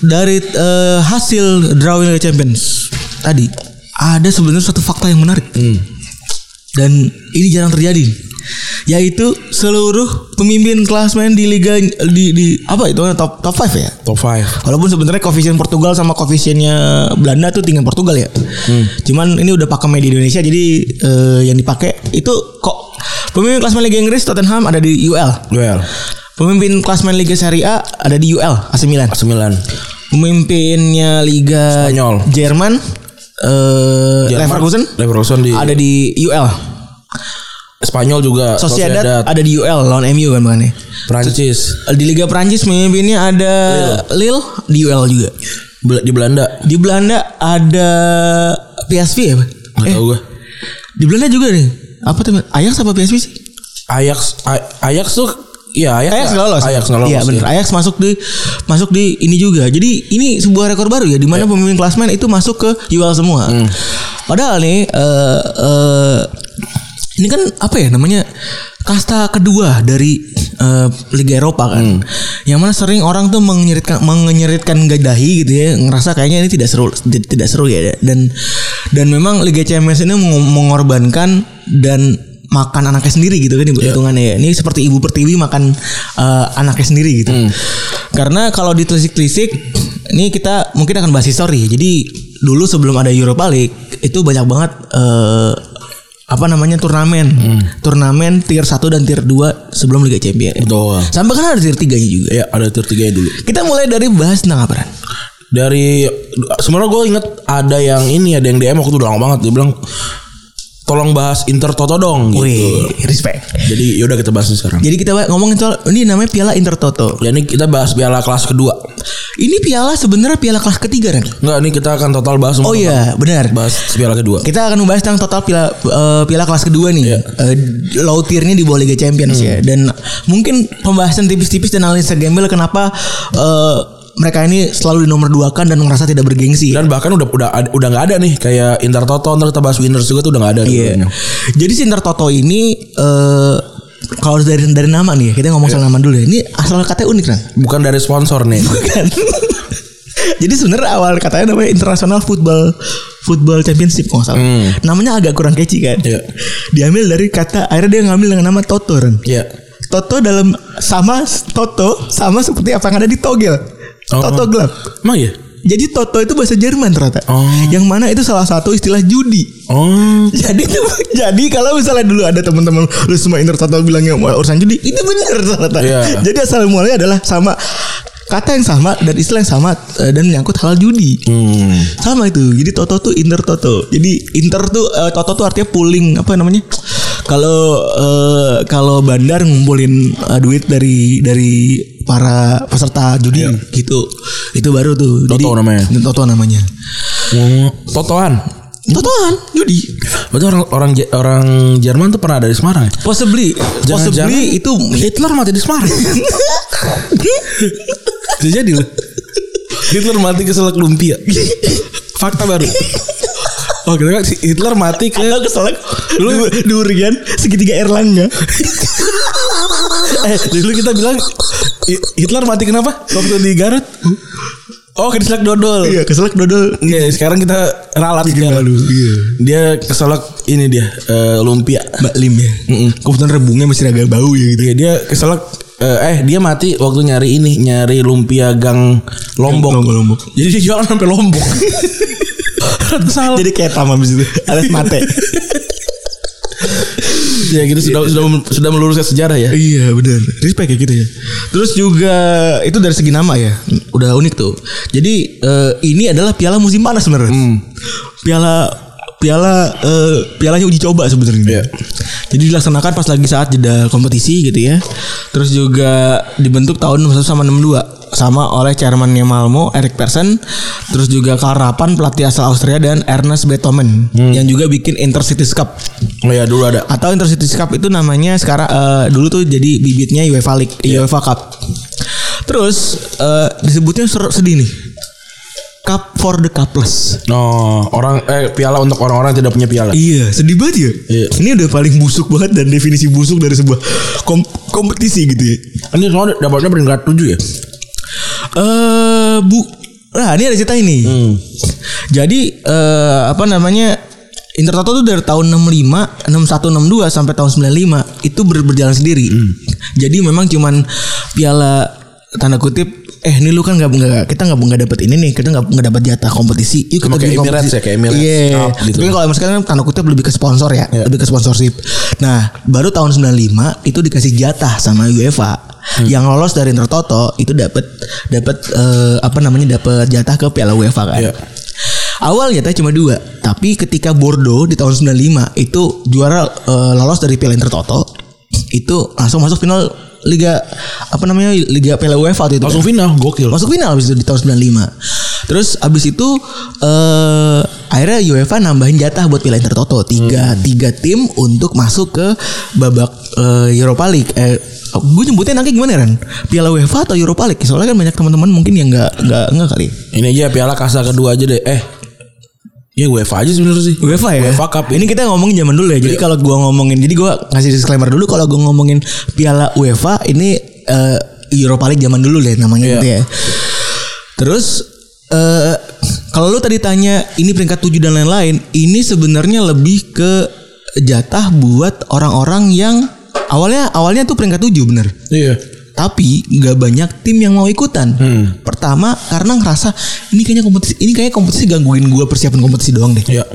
dari eh, hasil drawing Liga Champions tadi ada sebenarnya satu fakta yang menarik. Dan ini jarang terjadi. Yaitu seluruh pemimpin klasmen di liga di, di apa itu top top 5 ya. Top 5. Walaupun sebenarnya koefisien Portugal sama koefisiennya Belanda tuh tinggal Portugal ya. Cuman ini udah pakai di Indonesia jadi eh, yang dipakai itu kok pemimpin klasmen Liga Inggris Tottenham ada di UL. Well, Pemimpin klasmen Liga Serie A ada di UL AC Milan. 9. Pemimpinnya Liga Spanyol. Jerman eh Jerman. Leverkusen Leverkusen di ada di UL. Spanyol juga Sociedad ada di UL lawan MU kan makanya. Prancis Di Liga Prancis pemimpinnya ada Lille di UL juga. Di Belanda Di Belanda ada PSV ya? Nggak tahu gue Di Belanda juga nih. Apa tuh? Ajax apa PSV sih? Ajax A- Ajax tuh ya Ajax Ajax nggak lolos. Ajax nggak lolos Iya benar. Ajax masuk di masuk di ini juga. Jadi ini sebuah rekor baru ya di mana pemimpin klasmen itu masuk ke UL semua. Padahal nih eh eh, ini kan apa ya namanya kasta kedua dari eh, Liga Eropa kan. Yang mana sering orang tuh menyeritkan menyeritkan gadahi gitu ya, ngerasa kayaknya ini tidak seru ti- tidak seru ya dan dan memang Liga Champions ini meng- mengorbankan dan makan anaknya sendiri gitu kan ibu hitungannya ya. Ini seperti ibu pertiwi makan eh, anaknya sendiri gitu. Karena kalau ditelisik-telisik ini kita mungkin akan bahas histori. Jadi dulu sebelum ada Europa League itu banyak banget eh, apa namanya turnamen. Turnamen tier 1 dan tier 2 sebelum Liga Champions. Betul. Sampai kan ada tier 3-nya juga. ya ada tier 3 dulu Kita mulai dari bahas tentang apa Ran? dari sebenarnya gue inget ada yang ini ada yang DM waktu udah lama banget dia bilang tolong bahas Inter Toto dong gitu Wih, respect. jadi yaudah kita bahas sekarang Jadi kita ngomongin soal ini namanya Piala Intertoto. ya ini kita bahas piala kelas kedua Ini piala sebenarnya piala kelas ketiga Ran. Enggak ini kita akan total bahas semua Oh iya, benar. bahas piala kedua Kita akan membahas tentang total piala eh, piala kelas kedua nih. Iya. Eh, low tiernya di bawah Liga Champions ya. Dan mungkin pembahasan tipis-tipis dan analisa gembel kenapa eh, mereka ini selalu di nomor dua kan dan merasa tidak bergengsi. dan bahkan udah udah udah nggak ada nih kayak Inter Toto ntar kita bahas winners juga tuh udah nggak ada Iya. dulunya. Jadi si Inter Toto ini eh kalau dari dari nama nih kita ngomong Iya. soal nama dulu ya. Ini asal katanya unik kan? bukan dari sponsor nih Bukan. Jadi sebenarnya awal katanya namanya International Football Football Championship kalau nggak salah. Hmm. Namanya agak kurang catchy kan. Iya. Diambil dari kata akhirnya dia ngambil dengan nama Toto kan. Iya. Toto dalam sama Toto sama seperti apa yang ada di Togel. Oh. Toto Glove. emang ya Jadi Toto itu bahasa Jerman ternyata. Oh. Yang mana itu salah satu istilah judi. oh Jadi jadi kalau misalnya dulu ada teman-teman lu semua Inter Toto bilangnya "Wah, urusan judi, itu benar ternyata. Iya. Jadi asal mulanya adalah sama kata yang sama dan istilah yang sama eh, dan menyangkut hal judi. hmm. Sama itu. Jadi Toto tuh Inter Toto. Jadi Inter tuh eh, Toto tuh artinya pooling apa namanya? Kalau eh, kalau bandar ngumpulin eh, duit dari dari para peserta judi gitu. Itu baru tuh. Toto namanya. Toto namanya. Totoan Totoan judi. Berarti orang orang orang Jerman tuh pernah ada di Semarang ya? Possibly, Jangan-jangan possibly itu Hitler mati di Semarang. Jadi loh. Hitler mati ke selak lumpia. Fakta baru. Oh kita kan si Hitler mati ke Agak keselak Dulu durian Segitiga Erlangga eh dulu kita bilang Hi- Hitler mati kenapa? Waktu di Garut. Oh keselak dodol. Iya keselak dodol Iya, sekarang kita ralat sekarang. Iya Dia keselak ini dia eh, lumpia. Mbak Lim ya Kebetulan rebungnya masih agak bau ya gitu Iya dia keselak eh, eh dia mati waktu nyari ini nyari lumpia gang Lombok. Lombok, Lombok. Jadi dia jualan sampai Lombok. Jadi kayak tam habis itu Alas mate. Ya gitu. Sudah sudah sudah meluruskan sejarah ya. Iya benar Respect ya gitu ya. Terus juga Itu dari segi nama ya. Udah unik tuh. Jadi eh, Ini adalah piala musim panas sebenarnya. Piala Piala eh, Pialanya uji coba sebenarnya. Iya. Jadi dilaksanakan pas lagi saat jeda kompetisi gitu ya. Terus juga Dibentuk tahun 1962 sama oleh chairmannya Malmo Erik Persson, terus juga Karl Rapan pelatih asal Austria dan Ernest Beethoven yang juga bikin Intercity Cup. Oh ya dulu ada. Atau Intercity Cup itu namanya sekarang eh, dulu tuh jadi bibitnya UEFA League, UEFA Cup. Terus eh, disebutnya sedih nih. Cup for the cupless. Oh, orang eh piala untuk orang-orang yang tidak punya piala. Iya, sedih banget ya. Iya. Ini udah paling busuk banget dan definisi busuk dari sebuah kom- kompetisi gitu ya. Ini soalnya dapatnya peringkat 7 ya. Eh, Bu. Nah, ini ada cerita ini. Jadi eh apa namanya? Intertoto tuh dari tahun 65, 61, 62 sampai tahun 95 itu ber- berjalan sendiri. Jadi memang cuman piala tanda kutip eh ini lu kan nggak nggak kita nggak nggak dapat ini nih kita nggak nggak dapat jatah kompetisi yuk kita kayak Emirates ya, kayak Emirates Iya. Cup gitu. Tapi kalau sekarang kan tanda kutip lebih ke sponsor ya, Iya. lebih ke sponsorship. Nah, baru tahun 95 itu dikasih jatah sama UEFA. Hmm. Yang lolos dari Intertoto itu dapat dapat eh, apa namanya dapat jatah ke Piala UEFA kan. Iya. Awal jatahnya cuma dua, tapi ketika Bordeaux di tahun 95 itu juara eh, lolos dari Piala Intertoto itu langsung masuk final Liga apa namanya Liga Piala UEFA itu. Langsung kan. final, gokil. Masuk final abis itu di tahun 95 Terus abis itu eh akhirnya UEFA nambahin jatah buat Piala Intertoto tiga tiga tim untuk masuk ke babak eh, Europa League. Eh, gue nyebutnya nanti gimana Ren? Piala UEFA atau Europa League? Soalnya kan banyak teman-teman mungkin yang nggak nggak nggak kali. Ini aja piala kasta kedua aja deh. Eh. Ya UEFA aja sebenarnya sih. UEFA ya. UEFA Cup. Ini kita ngomongin zaman dulu ya. Jadi kalau gua ngomongin, jadi gua ngasih disclaimer dulu kalau gua ngomongin Piala UEFA ini eh, Europa League zaman dulu deh namanya Iya. gitu ya. Terus eh kalau lu tadi tanya ini peringkat 7 dan lain-lain, ini sebenarnya lebih ke jatah buat orang-orang yang awalnya awalnya tuh peringkat 7 bener. Iya. Tapi nggak banyak tim yang mau ikutan. Pertama karena ngerasa ini kayaknya kompetisi ini kayaknya kompetisi gangguin gua persiapan kompetisi doang deh Iya.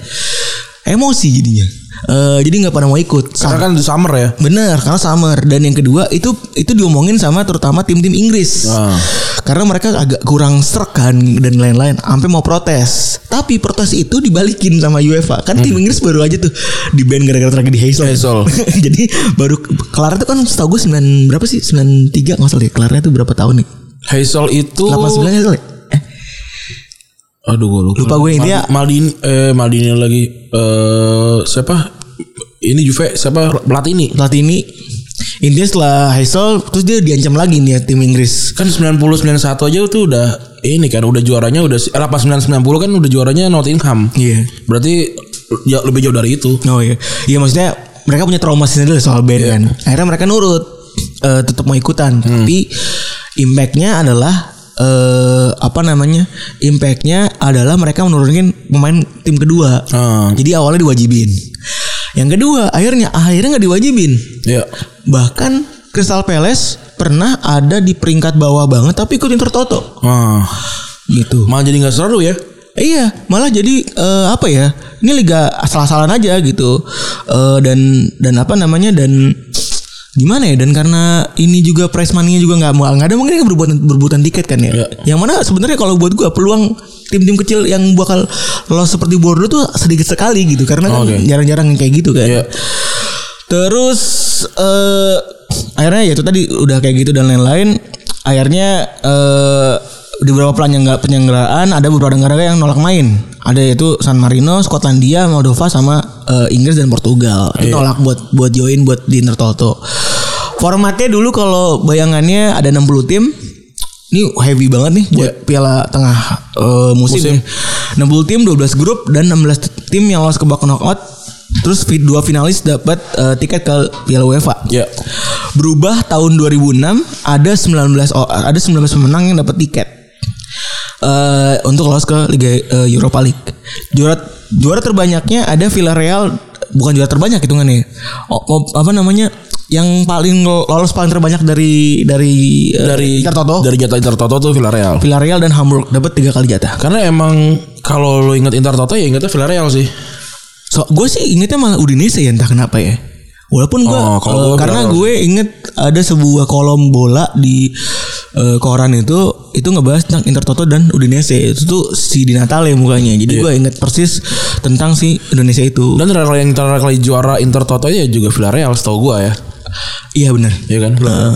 emosi jadinya. Eh, jadi nggak pada mau ikut. Karena kan di summer ya. Bener karena summer. Dan yang kedua itu itu diomongin sama terutama tim-tim Inggris. Ah. karena mereka agak kurang serak kan dan lain-lain. Sampai mau protes. Tapi protes itu dibalikin sama UEFA. Kan tim Inggris baru aja tuh di ban gara-gara tragedi Hazel. Hazel. jadi baru kelar itu kan setahu gue 9 berapa sih? 93 nggak salah deh kelarnya itu berapa tahun nih? Hazel itu 89 Hazel ya Aduh gue lupa. Lupa gue, intinya- Maldini eh Maldini lagi eh siapa? Ini Juve siapa? Platini. Platini intinya setelah Hazel terus dia diancam lagi nih ya tim Inggris Kan 90 91 aja tuh udah ini kan udah juaranya udah eh, pas 9 90 kan udah juaranya Nottingham. iya Berarti ya lebih jauh dari itu. Oh iya, iya maksudnya mereka punya trauma sendiri soal band Iya. kan. Akhirnya mereka nurut, eh, tetap mau ikutan. Hmm. Tapi impactnya adalah eh apa namanya? Impactnya adalah mereka menurunkan pemain tim kedua. Ah. Jadi awalnya diwajibin. Yang kedua, akhirnya akhirnya nggak diwajibin. Ya. Bahkan Crystal Palace pernah ada di peringkat bawah banget tapi ikut Intertoto Ah. gitu. Malah jadi nggak seru ya. Iya, malah jadi eh, apa ya? Ini liga asal-asalan aja gitu. Eh, dan dan apa namanya dan gimana ya? Dan karena ini juga prize money-nya juga nggak nggak ada mungkin berbuatan berbuatan tiket kan ya. Iya. Yang mana sebenarnya kalau buat gua peluang tim-tim kecil yang bakal lolos seperti Bordeaux tuh sedikit sekali gitu karena kan Oke. jarang-jarang kayak gitu kan. Iya. Terus eh akhirnya ya itu tadi udah kayak gitu dan lain-lain. Akhirnya eh di beberapa penyangga penyelenggaraan ada beberapa negara yang nolak main. Ada yaitu San Marino, Skotlandia, Moldova sama eh, Inggris dan Portugal. Itu Iya. nolak buat buat join buat di Intertoto. Formatnya dulu kalau bayangannya ada 60 tim. Ini heavy banget nih buat piala tengah eh, musim. Musim. nih. 60 tim, 12 grup dan 16 tim yang lolos ke babak knockout. Terus dua finalis dapat eh, tiket ke Piala UEFA. Ya. Berubah tahun 2006 ada 19 oh, ada 19 pemenang yang dapat tiket. Eh untuk lolos ke Liga eh, Europa League. Juara juara terbanyaknya ada Villarreal bukan juara terbanyak hitungannya. Oh, oh, apa namanya? Yang paling lolos paling terbanyak dari dari eh, Dari Intertoto. Dari jatah Intertoto tuh Villarreal. Villarreal dan Hamburg dapat tiga kali jatah. Karena emang kalau lo inget Intertoto ya ingetnya Villarreal sih. So, gue sih ingetnya malah Udinese ya entah kenapa ya. Walaupun gue Oh, kalau gua karena gue inget ada sebuah kolom bola di eh, koran itu itu ngebahas tentang Intertoto dan Udinese itu tuh si Di Natale mukanya. Jadi Iya. gue inget persis tentang si Indonesia itu. Dan terakhir kali yang terakhir kali juara Intertoto ya juga Villarreal setahu gua ya. iya benar. Iya kan? Nah,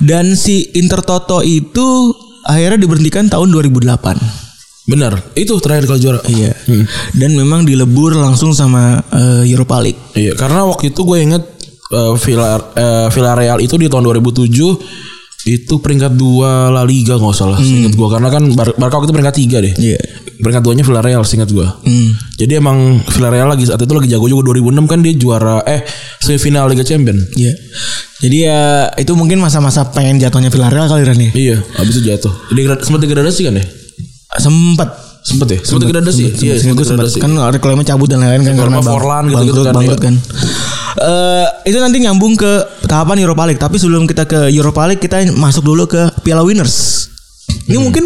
dan si Intertoto itu akhirnya diberhentikan tahun 2008. Benar. Itu terakhir kali juara. Iya. Dan memang dilebur langsung sama eh, Europa League. Iya, karena waktu itu gue inget uh, Villa uh, Villarreal itu di tahun 2007 itu peringkat dua La Liga nggak salah, seingat gue karena kan Bar Barca waktu itu peringkat tiga deh. Iya. Peringkat duanya Villarreal seingat gue. Hmm. Jadi emang Villarreal lagi saat itu lagi jago juga 2006 kan dia juara eh semifinal Liga Champion. Iya. Jadi ya itu mungkin masa-masa pengen jatuhnya Villarreal kali Ran ya. Iya, habis itu jatuh. Degra- sempat degradasi kan ya? Sempat Sempet ya? Sempat degradasi. Iya, sempat degradasi. kan reklamnya cabut dan lain-lain kan karena Forlan gitu-gitu bangkrut, kan, bangkrut iya. kan. Eh, itu nanti nyambung ke tahapan Europa League tapi sebelum kita ke Europa League kita masuk dulu ke Piala Winners. Ini Hmm. mungkin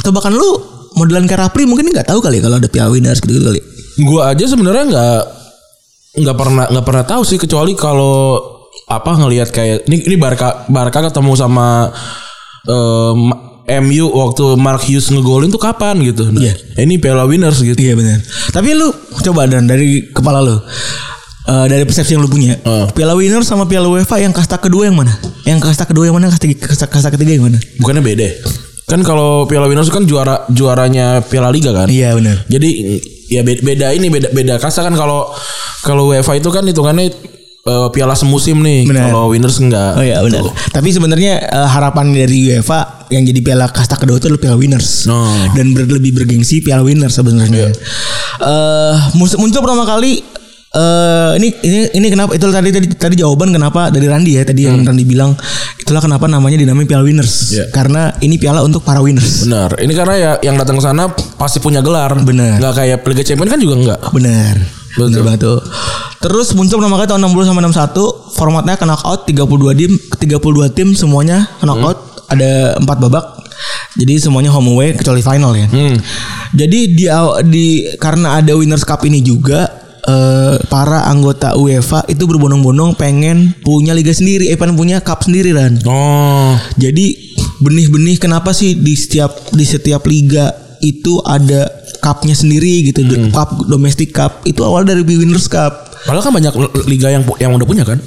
tebakan lu modelan kayak Rapli mungkin nggak tahu kali kalau ada Piala Winners gitu, kali. Gua aja sebenarnya nggak nggak pernah nggak pernah tahu sih kecuali kalau apa ngelihat kayak ini ini Barca Barca ketemu sama em, MU waktu Mark Hughes ngegolin tuh kapan gitu. Nah, Iya. Ini Piala Winners gitu. Iya benar. Tapi lu coba dan dari kepala lu eh, dari persepsi yang lu punya, Eh. Piala Winners sama Piala UEFA yang kasta kedua yang mana? Yang kasta kedua yang mana? Kasta, kasta, kasta ketiga yang mana? Bukannya beda? ya? Kan kalau Piala Winners kan juara juaranya Piala Liga kan. Iya benar. Jadi ya beda, beda ini beda beda kasta kan kalau kalau UEFA itu kan hitungannya eh, piala semusim nih. Kalau Winners enggak. Oh iya benar. Tapi sebenarnya eh, harapan dari UEFA yang jadi piala kasta kedua itu adalah Piala Winners. Oh. Dan ber- lebih bergengsi Piala Winners sebenarnya. Eh mus- muncul pertama kali eh ini ini ini kenapa itu tadi tadi tadi jawaban kenapa dari Randi ya tadi yang Randi bilang itulah kenapa namanya dinamain Piala Winners Iya. karena ini piala untuk para winners. Benar. Ini karena ya yang datang ke sana pasti punya gelar. Benar. Nggak kayak Liga Champions kan juga enggak. Benar. Betul. Benar banget tuh. Terus muncul pertama kali tahun 60 sama 61, formatnya knockout 32 tim, 32 tim semuanya knockout, ada 4 babak. Jadi semuanya home away kecuali final ya. Hmm. Jadi di di karena ada Winners Cup ini juga eh, para anggota UEFA itu berbondong-bondong pengen punya liga sendiri, eh pengen punya cup sendiri kan. Oh. Jadi benih-benih kenapa sih di setiap di setiap liga itu ada cupnya sendiri gitu, cup domestic cup itu awal dari Winners Cup. Padahal kan banyak liga yang yang udah punya kan.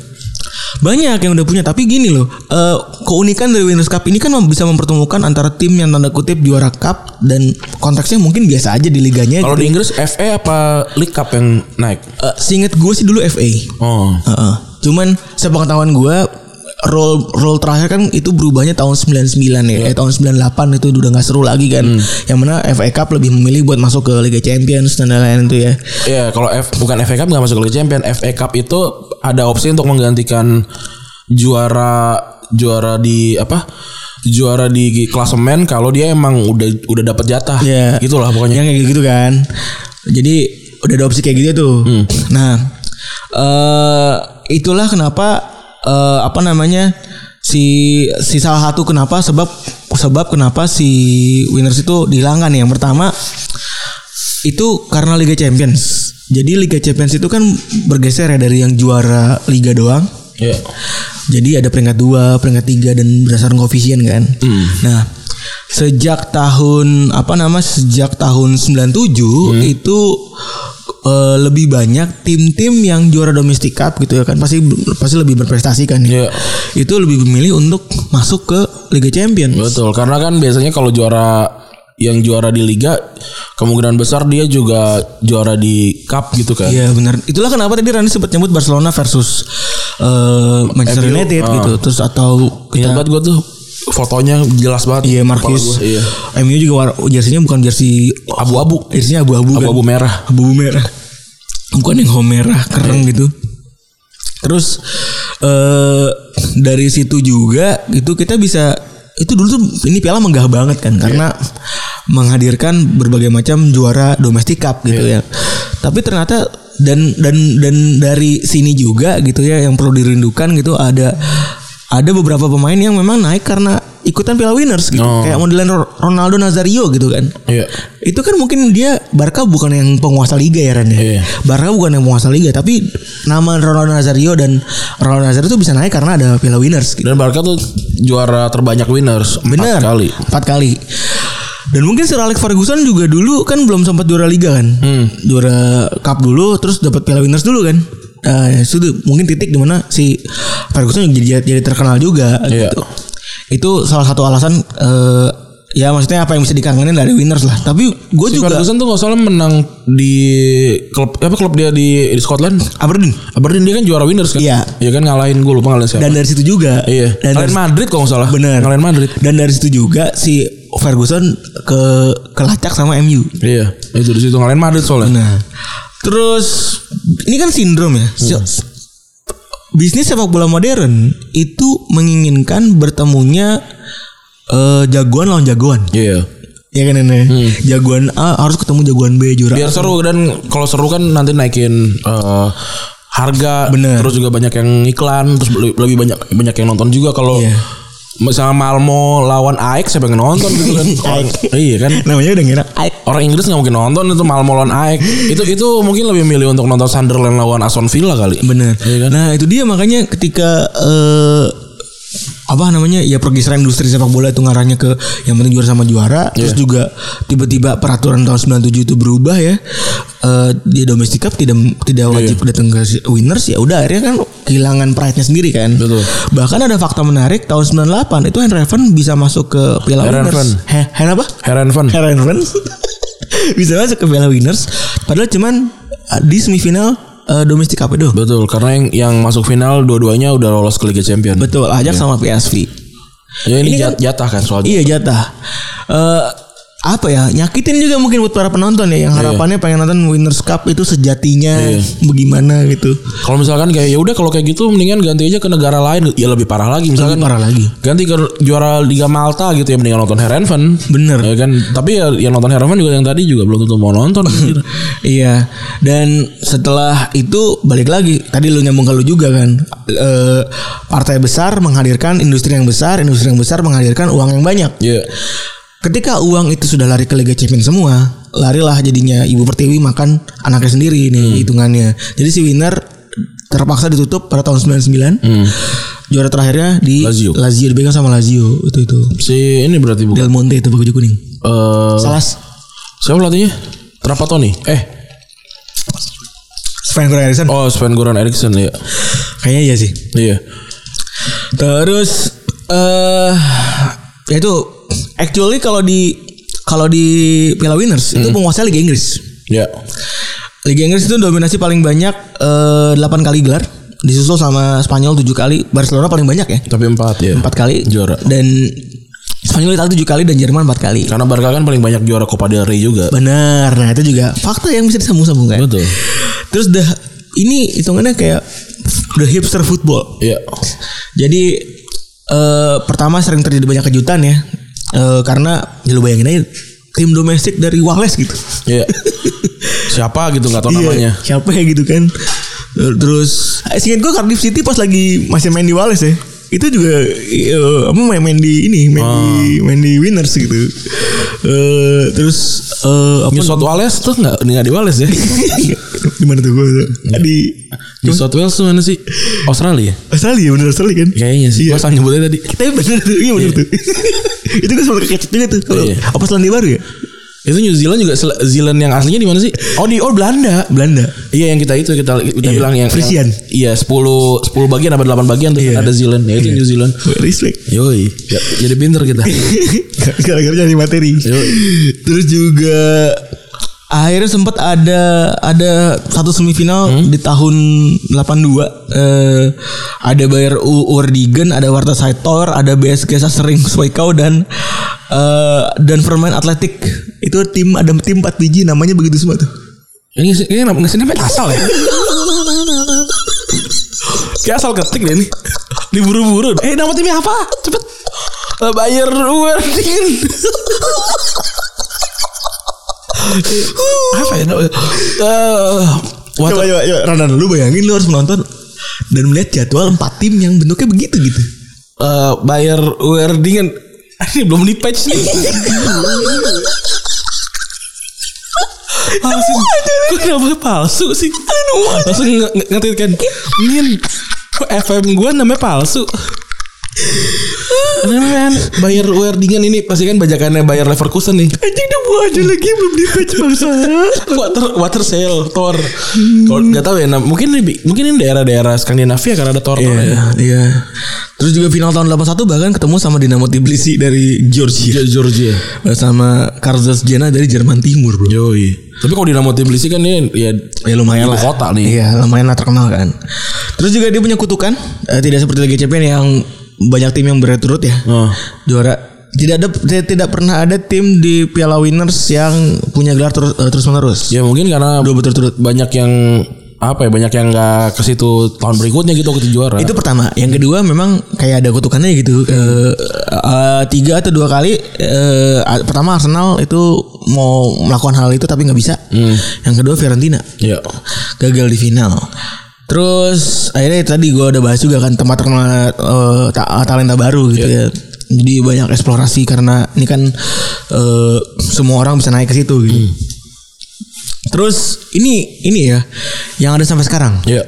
Banyak yang udah punya, tapi gini loh, eh, keunikan dari Winners Cup ini kan bisa mempertemukan antara tim yang tanda kutip juara cup dan konteksnya mungkin biasa aja di liganya. Kalau gitu. di Inggris FA apa League Cup yang naik? Eh, seinget gue sih dulu FA. Oh. Heeh. Cuman sepengetahuan gue roll roll terakhir kan itu berubahnya tahun 99 ya. Eh tahun 98 itu udah nggak seru lagi kan. Yang mana FA Cup lebih memilih buat masuk ke Liga Champions dan lain-lain itu ya. Ya kalau F bukan FA Cup nggak masuk ke Liga Champions. FA Cup itu ada opsi untuk menggantikan juara juara di apa? Juara di klasemen kalau dia emang udah udah dapat jatah. Iya. Gitulah pokoknya. Yang kayak gitu kan. Jadi udah ada opsi kayak gitu tuh. Nah, eh itulah kenapa eh apa namanya si si salah satu kenapa sebab sebab kenapa si winners itu dihilangkan yang pertama itu karena Liga Champions. Jadi Liga Champions itu kan bergeser ya dari yang juara liga doang Iya. jadi ada peringkat dua, peringkat tiga dan berdasarkan koefisien kan. Nah, sejak tahun apa nama sejak tahun 97 itu eh, lebih banyak tim-tim yang juara domestic cup gitu ya kan pasti pasti lebih berprestasi kan ya. Iya. Itu lebih memilih untuk masuk ke Liga Champions. Betul, karena kan biasanya kalau juara yang juara di liga kemungkinan besar dia juga juara di cup gitu kan. Iya benar. Itulah kenapa tadi Rani sempat nyebut Barcelona versus eh, Manchester United ah. gitu. Terus atau Ingat kita banget gue tuh fotonya jelas banget. Iya Marcus. Iya. MU juga war- jersey-nya bukan jersey Abu-abu. jersey abu-abu kan. Abu-abu merah. abu merah bukan yang home merah keren gitu terus eh dari situ juga itu kita bisa itu dulu tuh ini piala megah banget kan karena menghadirkan berbagai macam juara domestic cup gitu ya tapi ternyata dan dan dan dari sini juga gitu ya yang perlu dirindukan gitu ada ada beberapa pemain yang memang naik karena ikutan Piala Winners gitu. Oh. Kayak modelan Ro- Ronaldo Nazario gitu kan. Iya. Itu kan mungkin dia Barca bukan yang penguasa liga ya Ran ya. Iya. Barca bukan yang penguasa liga tapi nama Ronaldo Nazario dan Ronaldo Nazario itu bisa naik karena ada Piala Winners gitu. Dan Barca tuh juara terbanyak winners empat Bener. kali. Empat kali. Dan mungkin Sir Alex Ferguson juga dulu kan belum sempat juara liga kan. Hmm. Juara cup dulu terus dapat Piala Winners dulu kan. Nah, itu mungkin titik di mana si Ferguson jadi, jadi terkenal juga Iya. gitu. itu salah satu alasan eh, ya maksudnya apa yang bisa dikangenin dari winners lah. Tapi gue Si juga Ferguson tuh nggak salah menang di klub apa klub dia di, di Scotland. Aberdeen Aberdeen dia kan juara winners kan? Iya. Iya kan ngalahin gue lupa ngalahin siapa. dan dari situ juga iya. dan ngalahin dari, Madrid kalau nggak salah. Bener. Ngalahin Madrid. dan dari situ juga si Ferguson ke kelacak sama MU. Iya. Itu di situ ngalahin Madrid soalnya. Nah, terus ini kan sindrom ya. Si- Bisnis sepak bola modern itu menginginkan bertemunya eh, jagoan lawan jagoan. Iya. Ya kan Nene? Jagoan A harus ketemu jagoan B juara. Biar seru dan kalau seru kan nanti naikin eh, harga Bener. terus juga banyak yang iklan terus le- lebih banyak banyak yang nonton juga kalau Iya. Misalnya Malmo lawan AEK siapa yang nonton gitu kan Orang- iya kan Namanya udah ngira. Ay, orang Inggris nggak mungkin nonton itu Malmo lawan AEK itu itu mungkin lebih milih untuk nonton Sunderland lawan Aston Villa kali Bener. Iya kan? Nah itu dia makanya ketika eh, apa namanya ya pergeseran industri sepak bola itu ngarahnya ke yang penting juara sama juara. Terus Iya. juga tiba-tiba peraturan tahun 97 itu berubah ya Eh di domestic cup tidak tidak wajib datang ke winners ya udah akhirnya kan kehilangan pride-nya sendiri kan. Betul. bahkan ada fakta menarik tahun 98 itu Herenven bisa masuk ke Piala Herenven. Winners. He- Hen apa? Herenven Herenven bisa masuk ke Piala Winners. Padahal cuman eh, di semifinal eh, domestic cup itu betul karena yang yang masuk final dua-duanya udah lolos ke Liga Champion Betul, Ajax sama PSV. ya ini, Ini jat- jatah kan soalnya Iya jatah. Eh apa ya nyakitin juga mungkin buat para penonton ya yang harapannya pengen nonton Winners Cup itu sejatinya Iya. bagaimana gitu. Kalau misalkan kayak ya udah kalau kayak gitu mendingan ganti aja ke negara lain ya lebih parah lagi misalkan Lebih parah lagi. ganti ke juara Liga Malta gitu ya mendingan nonton Herenven Bener. ya kan? Tapi ya yang nonton Herenven juga yang tadi juga belum tentu mau nonton. Iya. Dan setelah itu balik lagi tadi lu nyambung ke lu juga kan Eh partai besar menghadirkan industri yang besar industri yang besar menghadirkan uang yang banyak. Iya Ketika uang itu sudah lari ke Liga Champions semua, larilah jadinya Ibu Pertiwi makan anaknya sendiri nih hitungannya. Jadi si winner terpaksa ditutup pada tahun 99. Juara terakhirnya di Lazio. Lazio dipegang sama Lazio itu itu. si ini berarti bukan Del Monte itu baju kuning. eh Salas. siapa pelatihnya Trapattoni eh Sven Goran Eriksson. oh Sven Goran Eriksson ya Kayaknya iya sih. iya Terus eh ya itu actually kalau di kalau di Piala Winners itu penguasa Liga Inggris. ya. Liga Inggris itu dominasi paling banyak eh, 8 kali gelar. Disusul sama Spanyol 7 kali Barcelona paling banyak ya. Tapi empat ya. 4 kali. Juara. dan Spanyol Italia 7 kali dan Jerman 4 kali. Karena Barca kan paling banyak juara Copa del Rey juga. Benar. Nah itu juga fakta yang bisa disambung-sambungkan betul. Terus dah ini hitungannya kayak the hipster football. Iya jadi eh, pertama sering terjadi banyak kejutan ya Eh, karena ya lu bayangin aja tim domestik dari Wales gitu. Iya. Siapa gitu nggak tahu Iya, namanya. siapa ya gitu kan. Terus eh, seingat gue Cardiff City pas lagi masih main di Wales ya itu juga eh, apa main main di ini main Ah. di main di winners gitu. Eh terus eh apa New South Wales tuh nggak nggak di Wales ya? Di mana tuh gue di New South Wales tuh mana sih? Australia? Australia bener Australia kan? Kayaknya sih Iya. salah nyebutnya tadi. Tapi bener tuh iya bener tuh. Itu kan sempat kecet juga tuh kalau Iya. apa Selandia Baru ya itu New Zealand juga Zealand yang aslinya di mana sih oh di oh Belanda Belanda Iya yang kita itu kita kita Iya, bilang yang Frisian. Iya 10 10 bagian apa 8 bagian tuh Iya. ada Zealand ya itu New Zealand. respect Yoi, ya, jadi pinter kita. gara-gara nyari materi Yoi. terus juga akhirnya sempat ada ada satu semifinal di tahun 82 eh, ada Bayer U Urdigen ada Warta Saitor ada BSG Sasering Swaikau dan eh, dan Vermain Atletik itu tim ada tim 4 biji namanya begitu semua tuh Ini ini nggak sih namanya asal ya. Kayak asal ketik deh nih. Diburu-buru. Eh nama timnya apa? Cepet. Eh, Bayer Werdingen. apa ya? what- coba coba coba Rana lu bayangin lu harus menonton dan melihat jadwal empat tim yang bentuknya begitu gitu eh, Bayer Werdingen. Ini belum di patch nih. palsu. Kok kenapa palsu sih? Langsung nge- nge- ngetit kan. Min, kok FM gue namanya palsu? Men, bayar Werdingen ini pasti kan bajakannya bayar Leverkusen nih. Anjing udah buah aja lagi belum di patch bangsa. water water sail Thor. Kalau nggak tahu ya, nah, mungkin ini mungkin ini daerah-daerah Skandinavia karena ada Thor. Thor ya. Iya, iya. Terus juga final tahun 81 bahkan ketemu sama Dinamo Tbilisi dari Georgia Georgia. sama Karzas Jena dari Jerman Timur, Bro. Yoi. Tapi kalau Dinamo Tbilisi kan ini ya Ya lumayan lah. kota nih. Iya, lumayan lah terkenal kan. Terus juga dia punya kutukan, eh, tidak seperti Liga Champions yang banyak tim yang berturut ya. Oh. Juara tidak ada tidak, pernah ada tim di Piala Winners yang punya gelar terus terus menerus. Ya mungkin karena Dua berturut-turut. banyak yang apa ya banyak yang nggak ke situ tahun berikutnya gitu waktu juara. Itu pertama. Yang kedua memang kayak ada kutukannya gitu. Eh, eh, tiga atau dua kali. eh, pertama Arsenal itu mau melakukan hal itu tapi nggak bisa. Yang kedua Fiorentina ya. gagal di final. Terus akhirnya tadi gue udah bahas juga kan tempat terkenal eh, ta- talenta baru gitu ya. Jadi banyak eksplorasi karena ini kan eh, semua orang bisa naik ke situ gitu. Terus ini ini ya yang ada sampai sekarang Ya.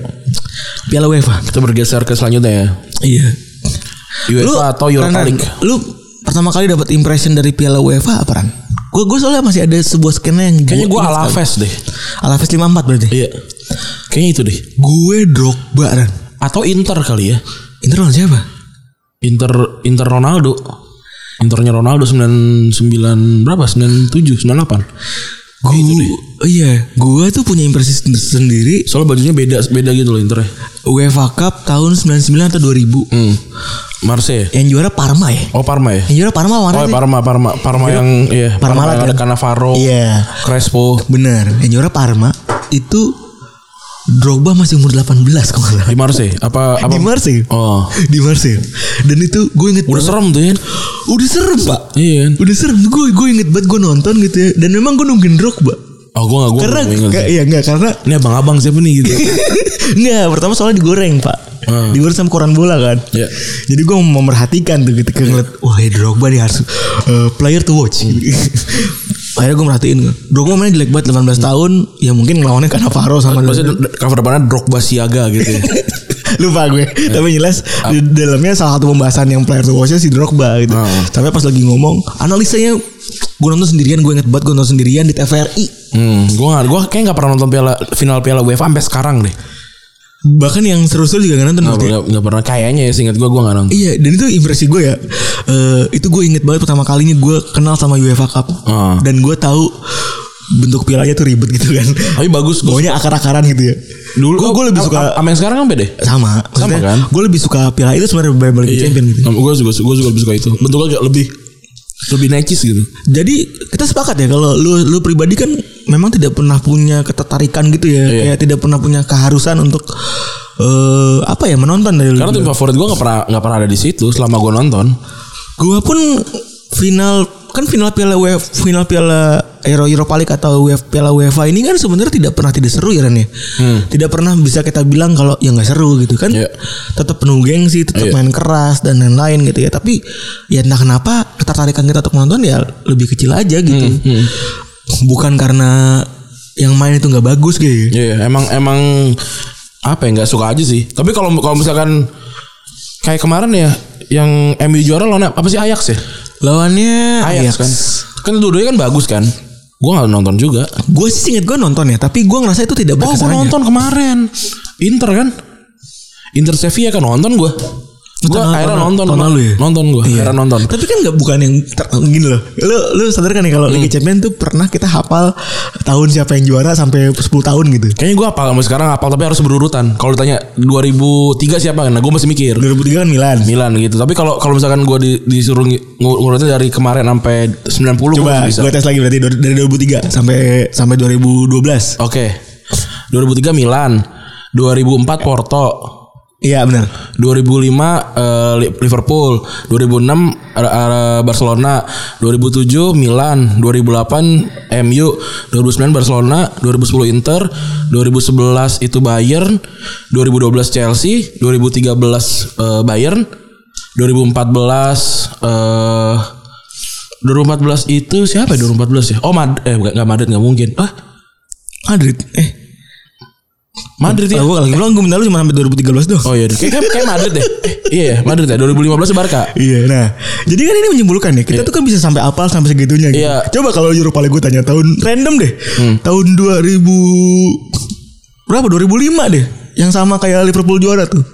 Piala UEFA. Kita bergeser ke selanjutnya ya. Iya. UEFA atau Europa League. Lu pertama kali dapat impression dari Piala UEFA apa Ran? Gue gue soalnya masih ada sebuah skena yang Kayaknya gue. Alaves deh. Alaves 54 berarti. Iya. Kayaknya itu deh. Gue Drogba Ran. Atau Inter kali ya. Inter lawan siapa? Inter Inter Ronaldo. Internya Ronaldo 99 berapa? 97, 98. Gue iya, gue tuh punya impresi sen- sendiri Soalnya bajunya beda beda gitu loh Internya. UEFA Cup tahun 99 atau 2000. Hmm. Marseille. Yang juara Parma ya? Oh Parma ya? Yang juara Parma mana Oh sih? Parma Parma Parma yang iya Parma Parma, yang ada kan? Cannavaro, Iya. Crespo Benar. Yang juara Parma itu Drogba masih umur 18 kalau nggak salah. di Marseille. Apa apa? Di Marseille. Oh. Di Marseille. Dan itu gue inget Udah banget. serem tuh ya. Udah serem pak. Iya? Udah serem. Gue gue inget banget gue nonton gitu ya. Dan memang gue nungguin Drogba. Oh gue gak gue Karena gak, iya enggak karena Ini abang-abang siapa nih gitu. Enggak, pertama soalnya digoreng pak Hmm. Digoreng sama koran bola kan? Iya. Jadi gue memperhatikan tuh ketika ngeliat Wah ya Drogba nih harus uh, Player to watch. Akhirnya gue merhatiin. Drogba mainnya jelek banget 18 tahun. Ya mungkin ngelawannya Cannavaro sama Maksudnya cover depannya Drogba Siaga gitu ya. Lupa gue. Tapi jelas Di dalamnya salah satu pembahasan yang player to watchnya si Drogba gitu. Hmm. Sampai pas lagi ngomong Analisanya Gue nonton sendirian Gue inget banget gue nonton sendirian di TVRI Hmm, gue gak, gue kayak gak pernah nonton piala final piala UEFA sampai sekarang deh. Bahkan yang seru-seru juga gak nonton Gak, gak, gak pernah kayaknya ya seingat gue gue gak nonton. Iya dan itu impresi gue ya Eh, Itu gue inget banget pertama kalinya gue kenal sama UEFA Cup Ah. Dan gue tahu bentuk pialanya tuh ribet gitu kan Tapi bagus. Bawahnya akar-akaran gitu ya Dulu gue, gue lebih suka Sama yang sekarang kan beda. sama maksudnya kan? gue lebih suka piala itu sebenarnya daripada Liga Champion gitu Gue juga gue juga lebih suka itu. Bentuknya lebih lebih necis gitu. jadi kita sepakat ya kalau lu lu pribadi kan memang tidak pernah punya ketertarikan gitu ya Iya. kayak tidak pernah punya keharusan untuk eh apa ya menonton dari Karena tim favorit gue gak pernah gak pernah ada di situ selama gue nonton. Gua pun final kan final Piala UEFA, final Piala Euro Europa League atau UEFA, Piala UEFA ini kan sebenarnya tidak pernah tidak seru ya Ran ya. Tidak pernah bisa kita bilang kalau ya nggak seru gitu kan. Hmm. Iya. Tetap penuh gengsi, tetap Iya. main keras dan lain-lain gitu ya. Tapi ya entah kenapa ketertarikan kita untuk menonton ya lebih kecil aja gitu. Hmm, Bukan karena yang main itu nggak bagus gitu. Iya, emang emang apa ya nggak suka aja sih. Tapi kalau kalau misalkan kayak kemarin ya yang MU juara lawan apa sih Ajax ya? Lawannya Ajax kan. Kan dua-duanya kan bagus kan. Gue gak nonton juga. Gue sih inget gue nonton ya, tapi gue ngerasa itu tidak Oh gue nonton kemarin. Inter kan. Inter Sevilla kan nonton gue. Gue akhirnya nonton. tahun lalu ya? Nonton gue. Iya. Akhirnya nonton. Tapi kan nggak bukan yang ter- gini loh. Lu lu sadar kan ya kalau Hmm. Liga Champions tuh pernah kita hafal tahun siapa yang juara sampai 10 tahun gitu. Kayaknya gue apal sampai sekarang apal tapi harus berurutan. Kalau ditanya 2003 siapa? Nah gue masih mikir. 2003 kan Milan. Milan gitu. Tapi kalau kalau misalkan gue di, disuruh ngurutin dari kemarin sampai 90 gue Coba gue tes lagi berarti dari dari 2003 sampai sampai 2012. Oke. 2003 Milan, 2004 Porto, Iya benar. 2005 eh, Li- Liverpool, 2006 eh, eh, Barcelona, 2007 Milan, 2008 MU, 2009 Barcelona, 2010 Inter, 2011 itu Bayern, 2012 Chelsea, 2013 eh, Bayern, 2014 eh 2014 itu siapa ya 2014 ya? Oh Mad eh enggak Madrid enggak mungkin. Ah, Madrid. Eh Madrid ya. Gue lagi bilang gue minta lu cuma sampai 2013 doang. Oh iya, kayak kayak Madrid deh. Eh, iya, ya, Madrid ya 2015 Barca. Iya, nah, jadi kan ini menyimpulkan ya kita tuh kan bisa sampai apal sampai segitunya. Gitu. Iya. Coba kalau Europa League gue tanya tahun random deh, tahun 2000 berapa? 2005 deh, yang sama kayak Liverpool juara tuh.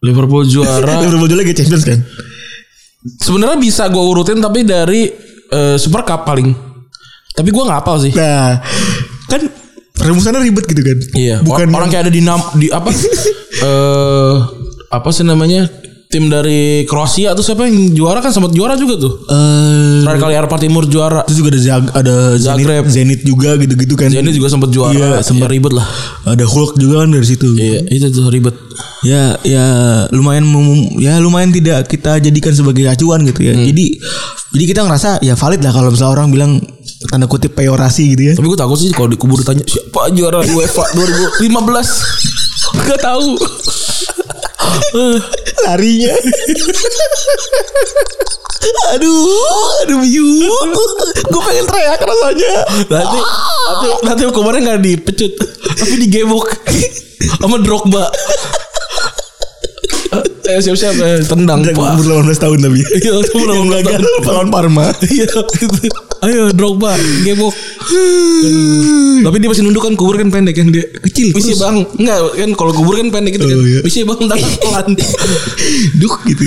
Liverpool juara. Liverpool juara Liga Champions kan? Sebenarnya bisa gue urutin tapi dari eh, Super Cup paling. Tapi gue nggak hafal sih. Nah, kan rumusannya ribet gitu kan? Iya. Bukan orang kayak ada di nam di apa? Eh apa sih namanya? Tim dari Kroasia tuh siapa yang juara kan sempat juara juga tuh. eh Terakhir kali Eropa Timur juara. terus juga ada Zag, ada Zenit, Zagreb. Zenit juga gitu-gitu kan. Jadi juga sempat juara. Iya, sempat ribet lah. Ada Hulk juga kan dari situ. Iya, itu tuh ribet. Ya, ya lumayan ya lumayan tidak kita jadikan sebagai acuan gitu ya. Hmm. Jadi jadi kita ngerasa ya valid lah kalau misalnya orang bilang tanda kutip peyorasi gitu ya. Tapi gue takut sih kalau dikubur ditanya siapa juara UEFA 2015. Gak tahu. Larinya. aduh, aduh biu. Gue pengen teriak rasanya. Nanti nanti nanti kemarin nggak dipecut, tapi digebok sama Drogba. Eh siap-siap eh, tendang Pak. umur 18 tahun tapi. Iya, Yang 18 gagal tahun. lawan Parma. Iya. Ayo Drogba, gebok. Tapi dia masih nunduk kan kubur kan pendek kan dia. Kecil, Bisa bang, enggak kan kalau kubur kan pendek gitu kan. Oh, iya. Bisa bang tangan pelan. Duh gitu.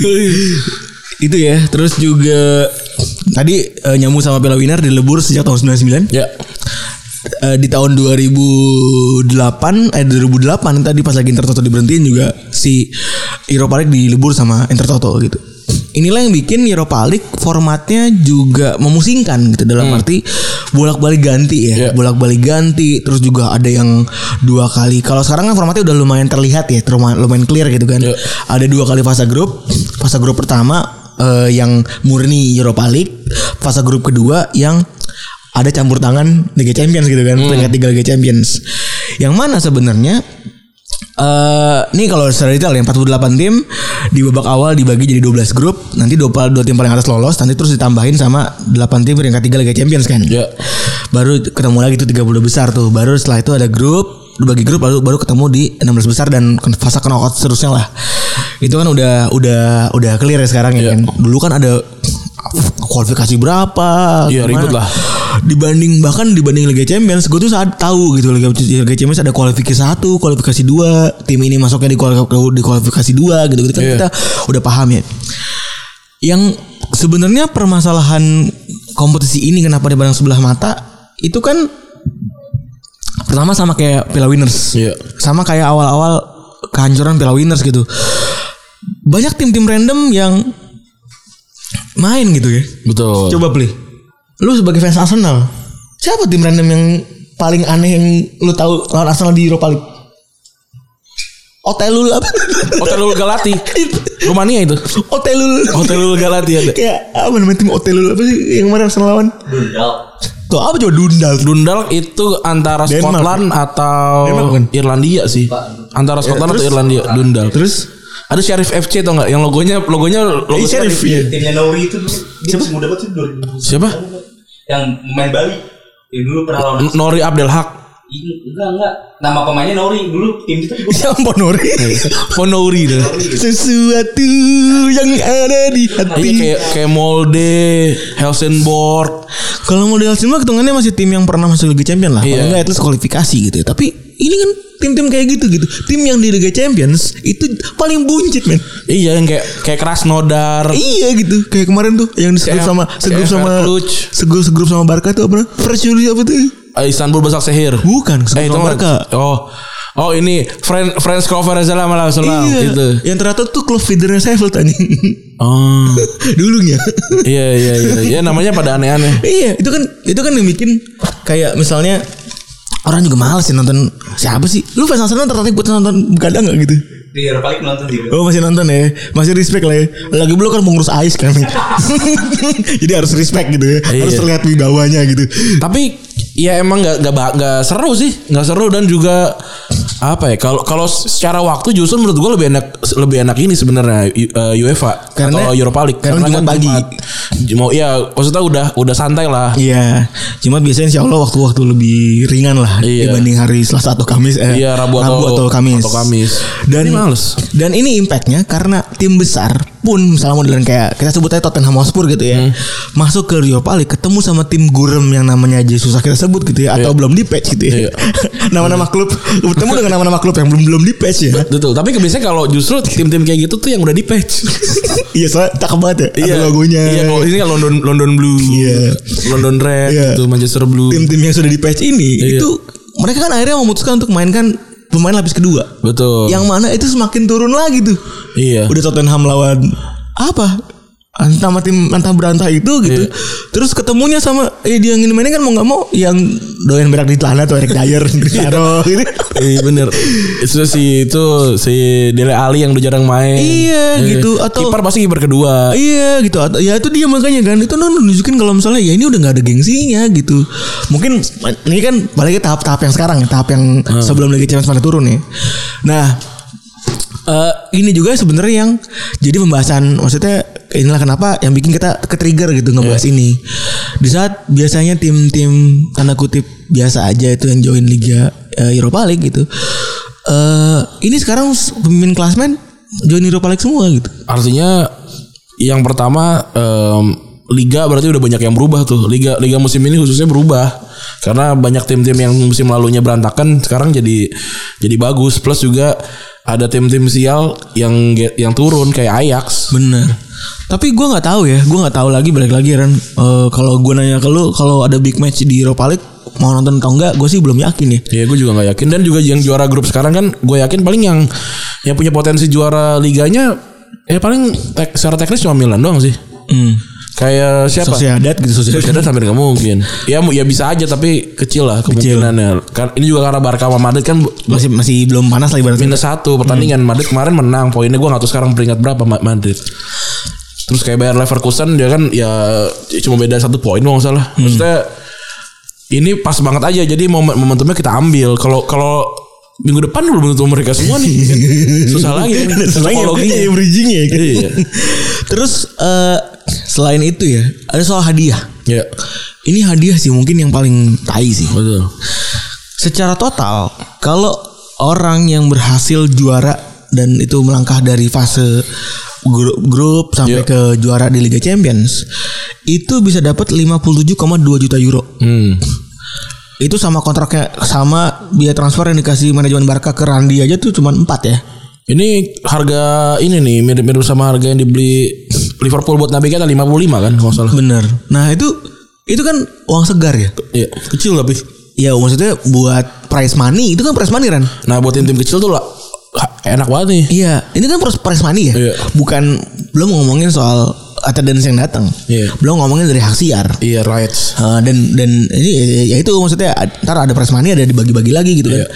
Itu ya. Terus juga tadi eh, nyambung sama Piala Winner dilebur sejak tahun 99. ya. Eh, di tahun 2008 eh 2008 tadi pas lagi Intertoto diberhentiin juga si Europa League dilebur sama Intertoto gitu. Inilah yang bikin Europa League formatnya juga memusingkan gitu dalam arti bolak-balik ganti ya, Iya. bolak-balik ganti terus juga ada yang dua kali. Kalau sekarang kan formatnya udah lumayan terlihat ya, lumayan, lumayan clear gitu kan. Iya. Ada dua kali fase grup. Fase grup pertama eh, yang murni Europa League, fase grup kedua yang ada campur tangan Liga Champions gitu kan, peringkat tiga Liga Champions. Yang mana sebenarnya eh nih kalau secara detail ya 48 tim di babak awal dibagi jadi 12 grup, nanti dua, dua tim paling atas lolos, nanti terus ditambahin sama 8 tim peringkat tiga Liga Champions kan. Ya. Baru ketemu lagi tuh 30 besar tuh. Baru setelah itu ada grup, dibagi grup lalu baru ketemu di 16 besar dan fase knockout seterusnya lah. Itu kan udah udah udah clear ya sekarang ya kan. Dulu kan ada kualifikasi berapa Iya, ribet lah. Dibanding bahkan dibanding Liga Champions gue tuh saat tahu gitu Liga, Liga Champions ada kualifikasi satu kualifikasi dua tim ini masuknya di kualifikasi, di kualifikasi dua gitu gitu kan Iya. kita udah paham ya yang sebenarnya permasalahan kompetisi ini kenapa dipandang sebelah mata itu kan pertama sama kayak Piala Winners Iya. sama kayak awal-awal kehancuran Piala Winners gitu banyak tim-tim random yang main gitu ya Betul. Coba beli. Lu sebagai fans Arsenal, siapa tim random yang paling aneh yang lu tahu lawan Arsenal di Europa League? Otelul apa? Otelul Galati. Rumania itu. Otelul. Otelul Galati ada. Kayak apa namanya tim Otelul apa sih yang kemarin Arsenal lawan? Tuh apa coba Dundal? Dundal itu antara Denmark. Scotland atau Denmark? Irlandia sih. Antara Scotland atau Irlandia. Dundal. Terus Ada Sheriff FC tau nggak? Yang logonya logonya logo Eh, Sheriff, iya. timnya Nauri itu dia muda banget sih 2000 Siapa? Yang main Bali yang dulu pernah lawan Nori Abdel Haq. Enggak enggak nama pemainnya Nauri dulu tim kita juga Yang Ponori. Ponori tuh. Sesuatu yang ada di hati. Iya kayak kayak Molde, Helsingborg. Kalau model Arsenal hitungannya masih tim yang pernah masuk Liga Champions lah. Iya. Enggak least kualifikasi gitu ya. Tapi ini kan tim-tim kayak gitu gitu. Tim yang di Liga Champions itu paling buncit men. Iya yang kayak kayak Krasnodar. Iya gitu. Kayak kemarin tuh yang segrup sama segrup sama segrup segrup sama Barca tuh apa? Persuri apa tuh? Eh, Istanbul Basak Sehir. Bukan, Eh segrup itu sama Barca. Oh. Oh ini friend friends cover salam salam Iya. gitu. Yang ternyata tuh klub feedernya Sheffield anjing. Oh. Dulunya. Iya iya iya. Ya namanya pada aneh-aneh. iya, itu kan itu kan yang bikin kayak misalnya orang juga males sih nonton. Siapa sih? Lu fans Arsenal tertarik buat nonton begadang gak gitu? Eropa League nonton juga Oh masih nonton ya? Masih respect lah ya. Lagi belum kan pengurus AIS kan. Jadi harus respect gitu ya. Harus Iya. terlihat wibawanya gitu. Tapi ya emang nggak nggak nggak seru sih, nggak seru dan juga apa ya kalau kalau secara waktu justru menurut gue lebih enak lebih enak ini sebenarnya eh, UEFA Karena- atau Europa League karena Jumat pagi. Jumat- mau ya maksudnya udah udah santai lah Iya, cuma biasanya insya Allah waktu-waktu lebih ringan lah Iya. dibanding hari Selasa atau Kamis. Eh, Iya, Rabu atau- Kamis. atau Kamis. Dan Ini males. Dan ini impactnya karena tim besar pun misalnya modelan kayak kita sebut aja Tottenham Hotspur gitu ya, Hmm. masuk ke Europa League ketemu sama tim gurem yang namanya aja susah kita sebut gitu ya, atau belum di patch gitu ya. Iya. nama-nama klub bertemu dengan nama-nama klub yang belum belum di patch ya. betul tapi biasanya kalau justru tim-tim kayak gitu tuh yang udah di patch iya, soalnya cakep banget ya. Ada logonya. iya kalau ini kan London London Blue Iya. London Red Iya. gitu Manchester Blue tim-tim yang sudah di patch ini Iya. itu mereka kan akhirnya memutuskan untuk mainkan pemain lapis kedua. betul Yang mana itu semakin turun lagi tuh. iya Udah Tottenham lawan apa? Antara tim antah berantah itu gitu. Terus ketemunya sama eh dia yang ini mainnya kan mau nggak mau yang doyan berak di celana tuh Eric Dyer Taro gitu. Iya bener Itu si itu si Dele Ali yang udah jarang main. Iya, gitu. Atau- kiper pasti kiper kedua. Iya gitu Atau- Ya itu dia makanya kan Itu nunjukin kalau misalnya Ya ini udah gak ada gengsinya gitu Mungkin Ini kan Balik ke tahap-tahap yang sekarang Tahap yang sebelum Liga Champions pada turun ya Nah eh, Ini juga sebenarnya yang Jadi pembahasan Maksudnya Inilah kenapa Yang bikin kita Ke-trigger gitu Ngebahas ini Di saat Biasanya tim-tim Tanda kutip Biasa aja itu yang join Liga eh, Europa League gitu eh Ini sekarang Pemimpin klasmen Join Europa League semua gitu Artinya yang pertama em, liga berarti udah banyak yang berubah tuh. Liga liga musim ini khususnya berubah karena banyak tim-tim yang musim lalunya berantakan sekarang jadi jadi bagus. Plus juga ada tim-tim sial yang yang turun kayak Ajax. Bener. Tapi gue nggak tahu ya, gue nggak tahu lagi balik lagi Ren. Eh, kalau gue nanya ke lu, kalau ada big match di Europa League mau nonton atau enggak, gue sih belum yakin ya. Ya gue juga nggak yakin dan juga yang juara grup sekarang kan gue yakin paling yang yang punya potensi juara liganya ya paling tek, secara teknis cuma Milan doang sih. Hmm. Kayak siapa? Sociedad gitu Sociedad. Sociedad hampir nggak mungkin. Ya ya bisa aja tapi kecil lah kemungkinannya. Kan ini juga karena Barca sama Madrid kan Masih masih belum panas ibaratnya. minus satu pertandingan. Madrid kemarin menang. Poinnya gue nggak tahu sekarang peringkat berapa Ma- Madrid. Terus kayak Bayer Leverkusen dia kan ya cuma beda satu poin nggak salah. Maksudnya ini pas banget aja. Jadi momen momentumnya kita ambil. Kalau kalau minggu depan belum tentu mereka semua nih. Susah lagi. nih. Selain Psikologinya. ya, bridging. Terus eh, selain itu ya, ada soal hadiah. Ya Ini hadiah sih mungkin yang paling tai sih. betul. Secara total, kalau orang yang berhasil juara dan itu melangkah dari fase grup, grup sampai Iya. ke juara di Liga Champions, itu bisa dapat 57,2 juta euro. Hmm. Itu sama kontraknya sama biaya transfer yang dikasih manajemen Barca ke Randy aja tuh cuma 4 ya. Ini harga ini nih mirip-mirip sama harga yang dibeli Liverpool buat Nabi Keita 55 kan kalau salah. Bener. Nah, itu itu kan uang segar ya. Iya, kecil tapi. Ya maksudnya buat prize money itu kan prize money kan. Nah, buat tim-tim kecil tuh lah enak banget nih. Iya, ini kan prize prize money ya. Iya. Bukan belum ngomongin soal attendance yang datang. Iya. Belum ngomongin dari hak siar. Iya, rights. Uh, dan dan ini ya itu maksudnya ntar ada prize money ada dibagi-bagi lagi gitu kan. Iya.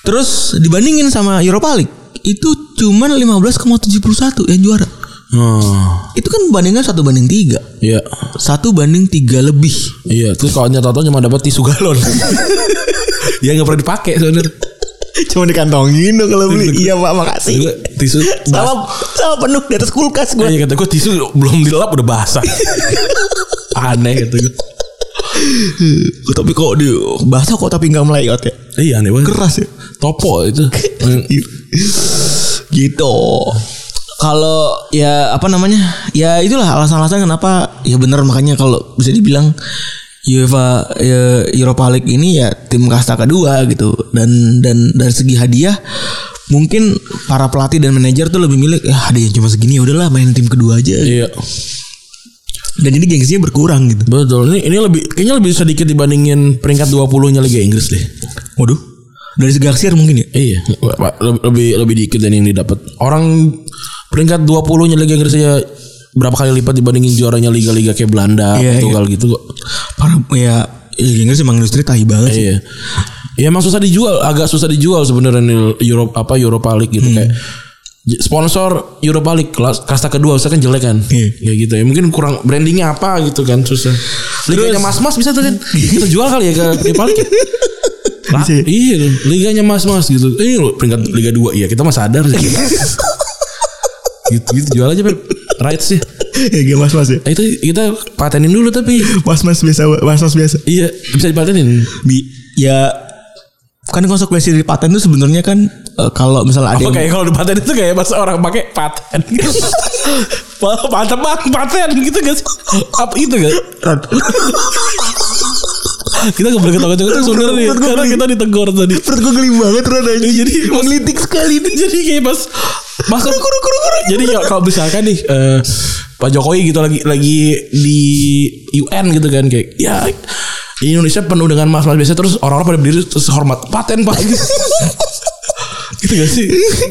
Terus dibandingin sama Europa League itu cuman 15,71 yang juara. Oh, Itu kan bandingan satu banding tiga. iya. Satu banding tiga lebih. Iya, terus kalau nyata cuma dapat tisu galon. Dia nggak pernah dipakai sebenarnya. Cuma dikantongin dong kalau beli. iya pak makasih. Gua Tisu Sama sama penuh di atas kulkas gue. Iya kata gue tisu belum dilap udah basah. Aneh gitu gue. tapi kok di basah kok tapi nggak melayot ya. Iya aneh banget. Keras ya. Topo itu. gitu. Kalau ya apa namanya? Ya itulah alasan-alasan kenapa ya benar makanya kalau bisa dibilang UEFA ya, Europa League ini ya tim kasta kedua gitu dan dan dari segi hadiah mungkin para pelatih dan manajer tuh lebih milik ya hadiah cuma segini ya udahlah main tim kedua aja Iya. dan ini gengsinya berkurang gitu. Betul. Ini ini lebih kayaknya lebih sedikit dibandingin peringkat 20-nya Liga Inggris deh. Waduh. Dari segi aksiar mungkin ya. Iya, lebih lebih, lebih dikit dan yang didapat. Orang peringkat 20-nya Liga Inggris aja berapa kali lipat dibandingin juaranya liga-liga kayak Belanda, Iya, Portugal gitu kok. Para ya Liga Inggris emang industri tahi banget sih. Iya. Ya emang susah dijual, agak susah dijual sebenarnya nih Euro apa Europa League gitu kayak j- sponsor Europa League kelas kasta kedua usah kan jelek kan. Iya. Ya gitu ya. Mungkin kurang brandingnya apa gitu kan susah. Liganya Mas-mas bisa tuh kan. Kita jual kali ya ke Europa League. Ya? iya liganya mas-mas gitu. Eh lo peringkat Liga 2 iya kita mah sadar sih. gitu gitu jual aja Pep. Rights sih. ya gak mas mas ya itu kita patenin dulu tapi mas mas biasa mas mas biasa iya bisa dipatenin. Bi ya kan konsekuensi dari paten itu sebenarnya kan eh, kalau misalnya ada kayak kalau di paten itu kayak pas orang pakai paten. paten bang paten gitu sih? Apa itu gak? kita gak boleh ketawa-ketawa sebenarnya karena kita ditegur tadi. perut gue geli banget Ron aja Jadi menggelitik sekali nih jadi kayak pas pas jadi ya kalau misalkan nih eh, Pak Jokowi gitu lagi lagi di UN gitu kan kayak ya Indonesia penuh dengan mas-mas biasa terus orang-orang pada berdiri terus hormat paten pak. Gitu. gitu gak sih?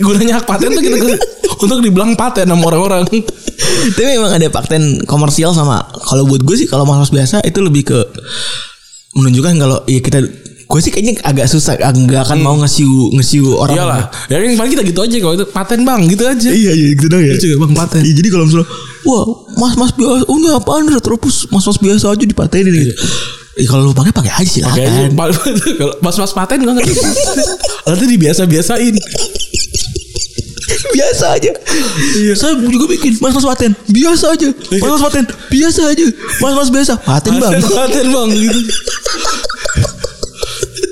Gunanya hak paten tuh gitu untuk dibilang paten sama orang-orang. Tapi memang ada paten komersial sama kalau buat gue sih kalau mas mas biasa itu lebih ke menunjukkan kalau ya kita gue sih kayaknya agak susah nggak akan mau ngesiu ngesiu orang iyalah ya yang paling kita gitu aja kalau itu paten bang gitu aja Iya iya gitu dong ya. Juga bang paten Iya, jadi kalau misalnya wah mas mas biasa, oh ini apaan retropus mas mas biasa aja dipatenin gitu. Eh, kalau lu pakai pakai aja silakan. Kayaknya kalau mas-mas paten gue ngerti nanti dibiasa-biasain biasa aja. Saya juga bikin mas mas paten biasa aja. Mas mas paten biasa aja. Mas mas biasa paten bang. paten bang gitu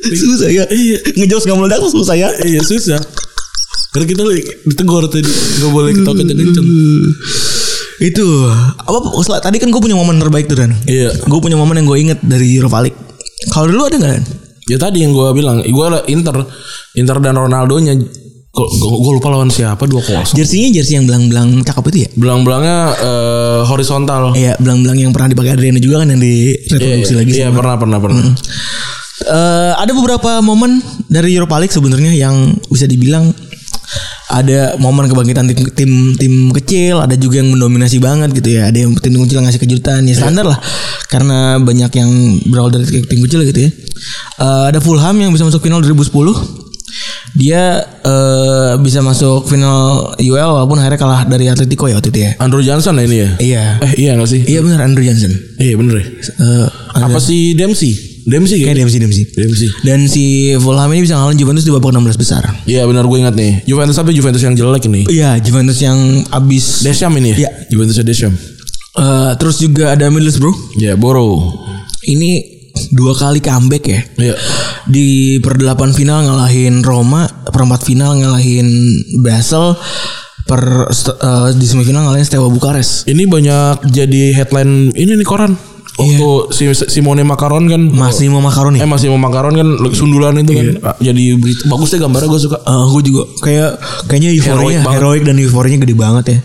susah ya. Iya. Ngejos nggak meledak susah ya. Iya susah. Karena kita lagi ditegur tadi nggak boleh ketawa kenceng-kenceng. Itu apa? setelah- Tadi kan gue punya momen terbaik tuh dan. Iya. Gue punya momen yang gue inget dari League. Kalau dulu ada nggak? Dan? Ya tadi yang gue bilang, gue Inter, Inter dan Ronaldo-nya gue lupa lawan siapa dua kosong. Jersinya jersey yang belang-belang cakep itu ya? Belang-belangnya eh, horizontal. Iya, belang-belang yang pernah dipakai Adriano juga kan yang di reproduksi lagi. Iya sama- pernah pernah pernah. Eh, ada beberapa momen dari Europa League sebenarnya yang bisa dibilang ada momen kebangkitan tim, tim tim kecil, ada juga yang mendominasi banget gitu ya. Ada yang tim kecil ngasih kejutan ya standar lah. Karena banyak yang berawal dari tim kecil gitu ya. Eh, ada Fulham yang bisa masuk final 2010. Dia eh, bisa masuk final UL walaupun akhirnya kalah dari Atletico ya waktu itu ya. Andrew Johnson lah ini ya. Iya. Eh iya gak sih? Iya benar Andrew Johnson. Iya bener ya. Eh, Apa sih Dempsey? Dempsey kayak? Dempsey Dempsey. Dempsey. Dan si Fulham ini bisa ngalahin Juventus di babak 16 besar. Iya benar gue ingat nih. Juventus tapi Juventus yang jelek ini. Iya, Juventus yang abis. Desham ini ya? Iya. Juventus Desham. Eh, terus juga ada Middlesbrough. Ya Boro. Ini dua kali comeback ya. Iya. Di perdelapan final ngalahin Roma, perempat final ngalahin Basel, per eh, di semifinal ngalahin Steaua Bukares. Ini banyak jadi headline ini nih koran. Waktu si Simone Makaron kan Masih mau makaroni. Eh masih mau makaron kan sundulan itu kan jadi berita bagus deh gambarnya gue suka. Eh, gue juga kayak kayaknya euforianya Heroik heroik, dan euforianya gede banget ya.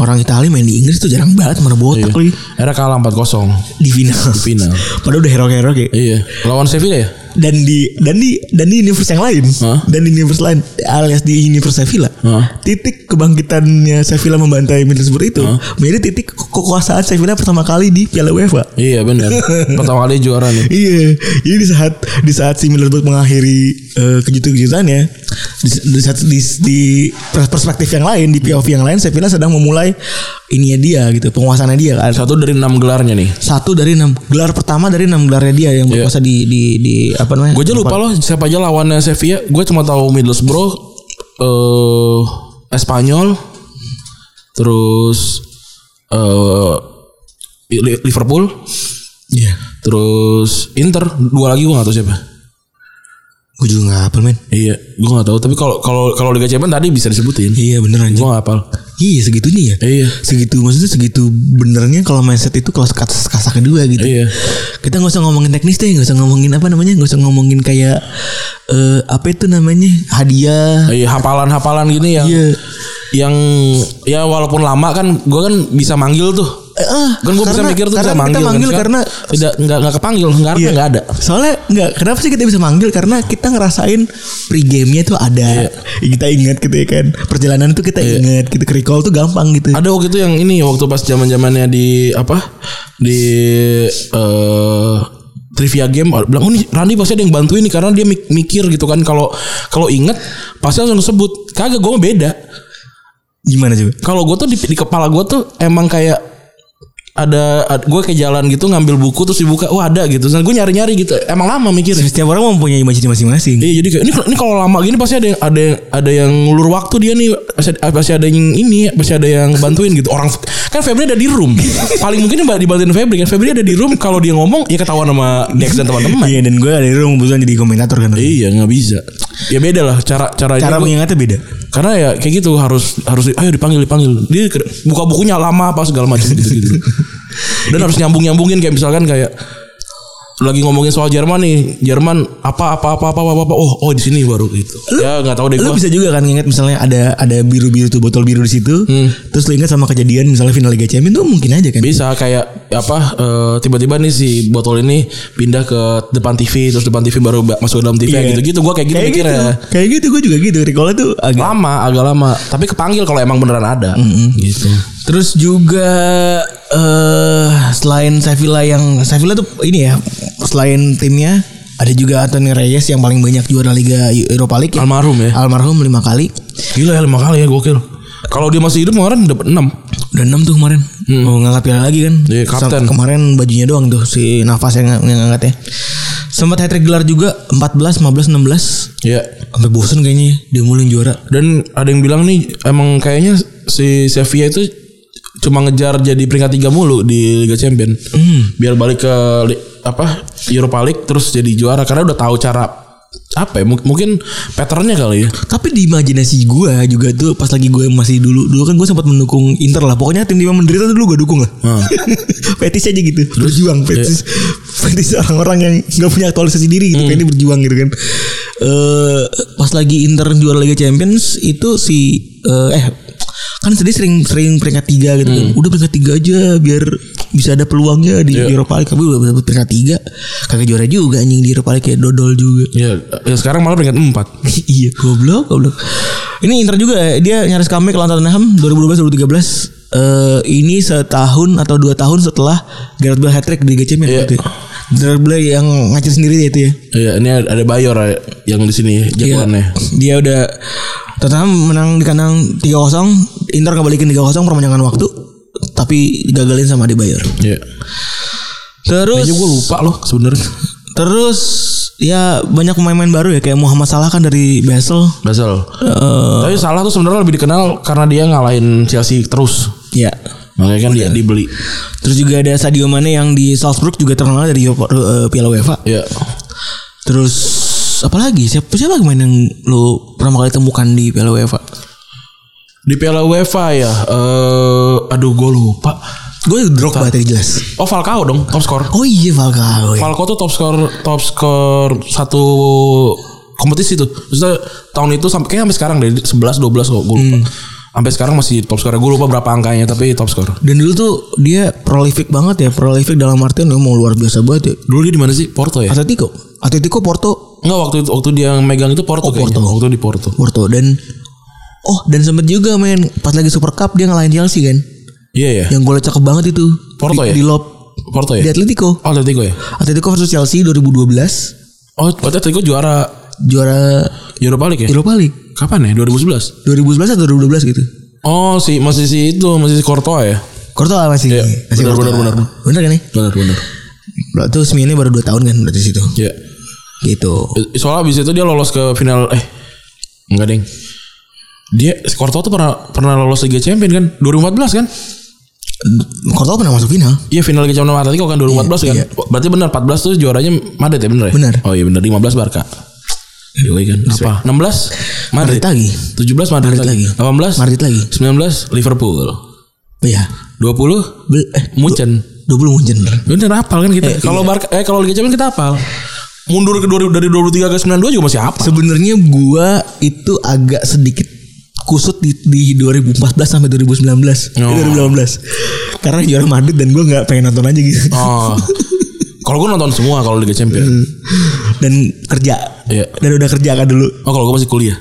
Orang Italia main di Inggris tuh jarang banget mana botak lagi Era kalah 4-0 di final. di final. Padahal udah heroik-heroik ya. iya. Lawan Sevilla ya? dan di dan di dan di universe yang lain Hah? dan di universe lain alias di universe Sevilla Hah? titik kebangkitannya Sevilla membantai Middlesbrough itu menjadi titik ke- kekuasaan Sevilla pertama kali di Piala UEFA Iya benar. Pertama kali juara nih. iya jadi di saat di saat si Middlesbrough mengakhiri eh, kejutan-kejutannya di, di, di, di perspektif yang lain di POV yang lain Sevilla sedang memulai ininya dia gitu penguasaannya dia kan Satu dari enam gelarnya nih. satu dari enam gelar pertama dari enam gelarnya dia yang berkuasa di di di apa namanya Gue aja lupa loh siapa aja lawannya Sevilla. Gue cuma tahu Middlesbrough, eh Espanyol, terus eh Li- Liverpool, Iya. terus Inter. Dua lagi gue gak tahu siapa. Gue juga gak hafal men Iya, gue gak tahu. Tapi kalau kalau kalau Liga Champions tadi bisa disebutin. Iya bener anjing Gue gak hafal. Iya segitunya ya Iya. Segitu maksudnya segitu benernya kalau mindset itu kelas kas kasa kedua gitu Iya. Kita gak usah ngomongin teknis deh Gak usah ngomongin apa namanya Gak usah ngomongin kayak eh Apa itu namanya Hadiah Iya hafalan-hafalan gini yang Iya. yang ya walaupun lama kan gue kan bisa manggil tuh. Ah, Kan gue bisa mikir tuh bisa manggil. kita kan. manggil Sekarang karena tidak nggak nggak kepanggil karena Iya. nggak ada. Soalnya nggak kenapa sih kita bisa manggil karena kita ngerasain pre-game-nya tuh ada. Iya. Kita ingat gitu ya kan. Perjalanan itu kita ingat, kita ke recall tuh gampang gitu. Ada waktu itu yang ini waktu pas zaman zamannya di apa di eh trivia game bilang oh nih Randy pasti ada yang bantuin nih karena dia mik- mikir gitu kan kalau kalau inget pasti langsung sebut kagak gue beda Gimana coba? kalau gue tuh di, di kepala gue tuh emang kayak ada, gue kayak jalan gitu ngambil buku terus dibuka wah ada gitu. Nah gue nyari nyari gitu. Emang lama mikirnya. Setiap orang mempunyai imajinasi masing-masing. Iya jadi kayak ini ini kalau lama gini pasti ada yang ada yang ada yang ngulur waktu dia nih pasti, pasti ada yang ini pasti ada yang bantuin gitu orang kan Febri ada di room paling mungkin mbak dibantuin Febri kan Febri ada di room kalau dia ngomong ya ketahuan sama Dex dan teman-teman Iya dan gue ada di rumah kebetulan jadi komentator kan. iya nggak bisa ya beda lah cara Cara gua- mengingatnya beda. karena ya kayak gitu harus harus ayo dipanggil dipanggil. Dia buka bukunya lama apa segala macam gitu gitu dan harus nyambung nyambungin kayak misalkan kayak lagi ngomongin soal Jerman nih Jerman apa apa apa apa apa, apa. oh oh di sini baru gitu ya nggak tahu deh Lu gua bisa juga kan ingat misalnya ada ada biru-biru tuh botol biru di situ. Terus lu ingat sama kejadian misalnya final Liga Champions tuh mungkin aja kan. bisa kayak apa eh, tiba-tiba nih si botol ini pindah ke depan TV terus depan TV baru ba- masuk ke dalam TV Iya. gitu gitu gua kayak gitu Kayak gitu. mikirnya Kayak gitu gue juga gitu. Recall tuh agak lama agak lama tapi kepanggil kalau emang beneran ada gitu Terus juga eh selain Sevilla yang Sevilla tuh ini ya selain timnya ada juga Anthony Reyes yang paling banyak juara Liga Europa League ya. almarhum ya Almarhum lima kali. gila ya lima kali ya gokil kalau dia masih hidup kemarin dapat enam Udah 6 tuh kemarin. Mau ngangkat piala lagi kan. Iya, kapten. Sam- Kemarin bajunya doang tuh si Nafas yang, yang ngangkat ya. Sempat hat trick gelar juga 14, 15, 16. ya Sampai bosen kayaknya ya, dia mulu yang juara. Dan ada yang bilang nih emang kayaknya si Sevilla itu cuma ngejar jadi peringkat tiga mulu di Liga Champion. Biar balik ke apa Europa League terus jadi juara karena udah tahu cara apa ya mung- mungkin patternnya kali ya. Tapi di imajinasi gue juga tuh pas lagi gue masih dulu dulu kan gue sempat mendukung Inter lah. Pokoknya tim tim menderita tuh dulu gue dukung lah. fetis aja gitu. Berjuang fetis. Fetis orang-orang yang nggak punya aktualisasi diri gitu. Kayak ini berjuang gitu kan. Eh pas lagi Inter juara Liga Champions itu si eh, eh kan sedih sering sering peringkat tiga gitu kan. Udah peringkat tiga aja biar bisa ada peluangnya di Europa League. Tapi udah dapet peringkat tiga kagak juara juga anjing di Europa League kayak dodol juga. Ya, ya sekarang malah peringkat empat. iya goblok goblok ini Inter juga dia nyaris comeback lawan Tottenham 2012 2013 eh ini setahun atau dua tahun setelah Gareth Bale hat trick di Liga Champions Iya. gitu ya. Bale yang ngacir sendiri dia itu ya Iya, ini ada Bayor ya, yang di sini Iya. jagoannya. dia udah Tottenham menang di kandang 3-0 Inter ngebalikin 3-0 perpanjangan waktu tapi digagalin sama Adebayor Iya. terus Kayaknya gue lupa loh sebenarnya. terus ya banyak pemain-pemain baru ya kayak Muhammad Salah kan dari Basel Basel. Eh, Tapi salah tuh sebenarnya lebih dikenal karena dia ngalahin Chelsea terus. ya Makanya kan dia dibeli. Terus juga ada Sadio Mane yang di Salzburg juga terkenal dari eh, Piala UEFA. Iya. Terus apa lagi? Siapa siapa main yang lu pertama kali temukan di Piala UEFA? Di Piala UEFA ya. Eh aduh gue lupa. Gue Drogba tadi jelas. Oh Falcao dong top skor. Oh iya Falcao ya. Falcao tuh top skor top skor satu kompetisi tuh. Maksudnya tahun itu sampai kayak sampai sekarang deh 11 12 kok gue lupa. Sampai sekarang masih top skor. Gue lupa berapa angkanya tapi top skor. Dan dulu tuh dia prolific banget ya, prolific dalam artian mau luar biasa banget ya. Dulu dia di mana sih? Porto ya? Atletico, Atletico Porto, Enggak waktu itu waktu dia megang itu Porto kayaknya. Porto. Waktu di Porto. Porto dan oh dan sempet juga main pas lagi Super Cup dia ngalahin Chelsea kan. Iya ya. Yang golnya cakep banget itu. Porto di, ya? Di lob Porto ya? di Atletico. Oh Atletico ya? Atletico versus Chelsea 2012 Oh Atletico juara juara Europa League ya? Europa League Kapan ya? 2011? 2011 atau 2012 gitu. Oh si masih si itu masih si Courtois ya? Courtois masih Iya, masih benar, Courtois. benar, benar. Bener kan nih? Benar benar. Berarti Smith ini baru 2 tahun kan berarti situ. Iya. Gitu. Soalnya abis itu dia lolos ke final eh enggak deng. Dia Courtois tuh pernah pernah lolos Liga Champion kan 2014 kan? Courtois pernah masuk final. Iya final Liga Champions Atletico kan 2014 kan. iya. Berarti benar 14 tuh juaranya Madrid ya bener ya? Benar. Oh iya benar 15 Barca. Yoi kan. Apa? 16 Madrid. Madrid lagi. 17 Madrid, Madrid lagi. lagi. 18 Madrid lagi. 19 Liverpool. Iya. 20 Bel- eh Munchen. 20 Munchen. Bener hafal kan kita. kalau Barca eh kalau Liga Champions kita hafal. Mundur ke 2000 dari 23 ke 92 juga masih hafal. Sebenarnya gua itu agak sedikit kusut di, di 2014 sampai 2019 Oh. 2018 karena juara Madrid dan gua nggak pengen nonton aja gitu Oh. kalau gue nonton semua kalau Liga Champions. dan kerja Iya. dan udah kerja kan dulu Oh kalau gue masih kuliah.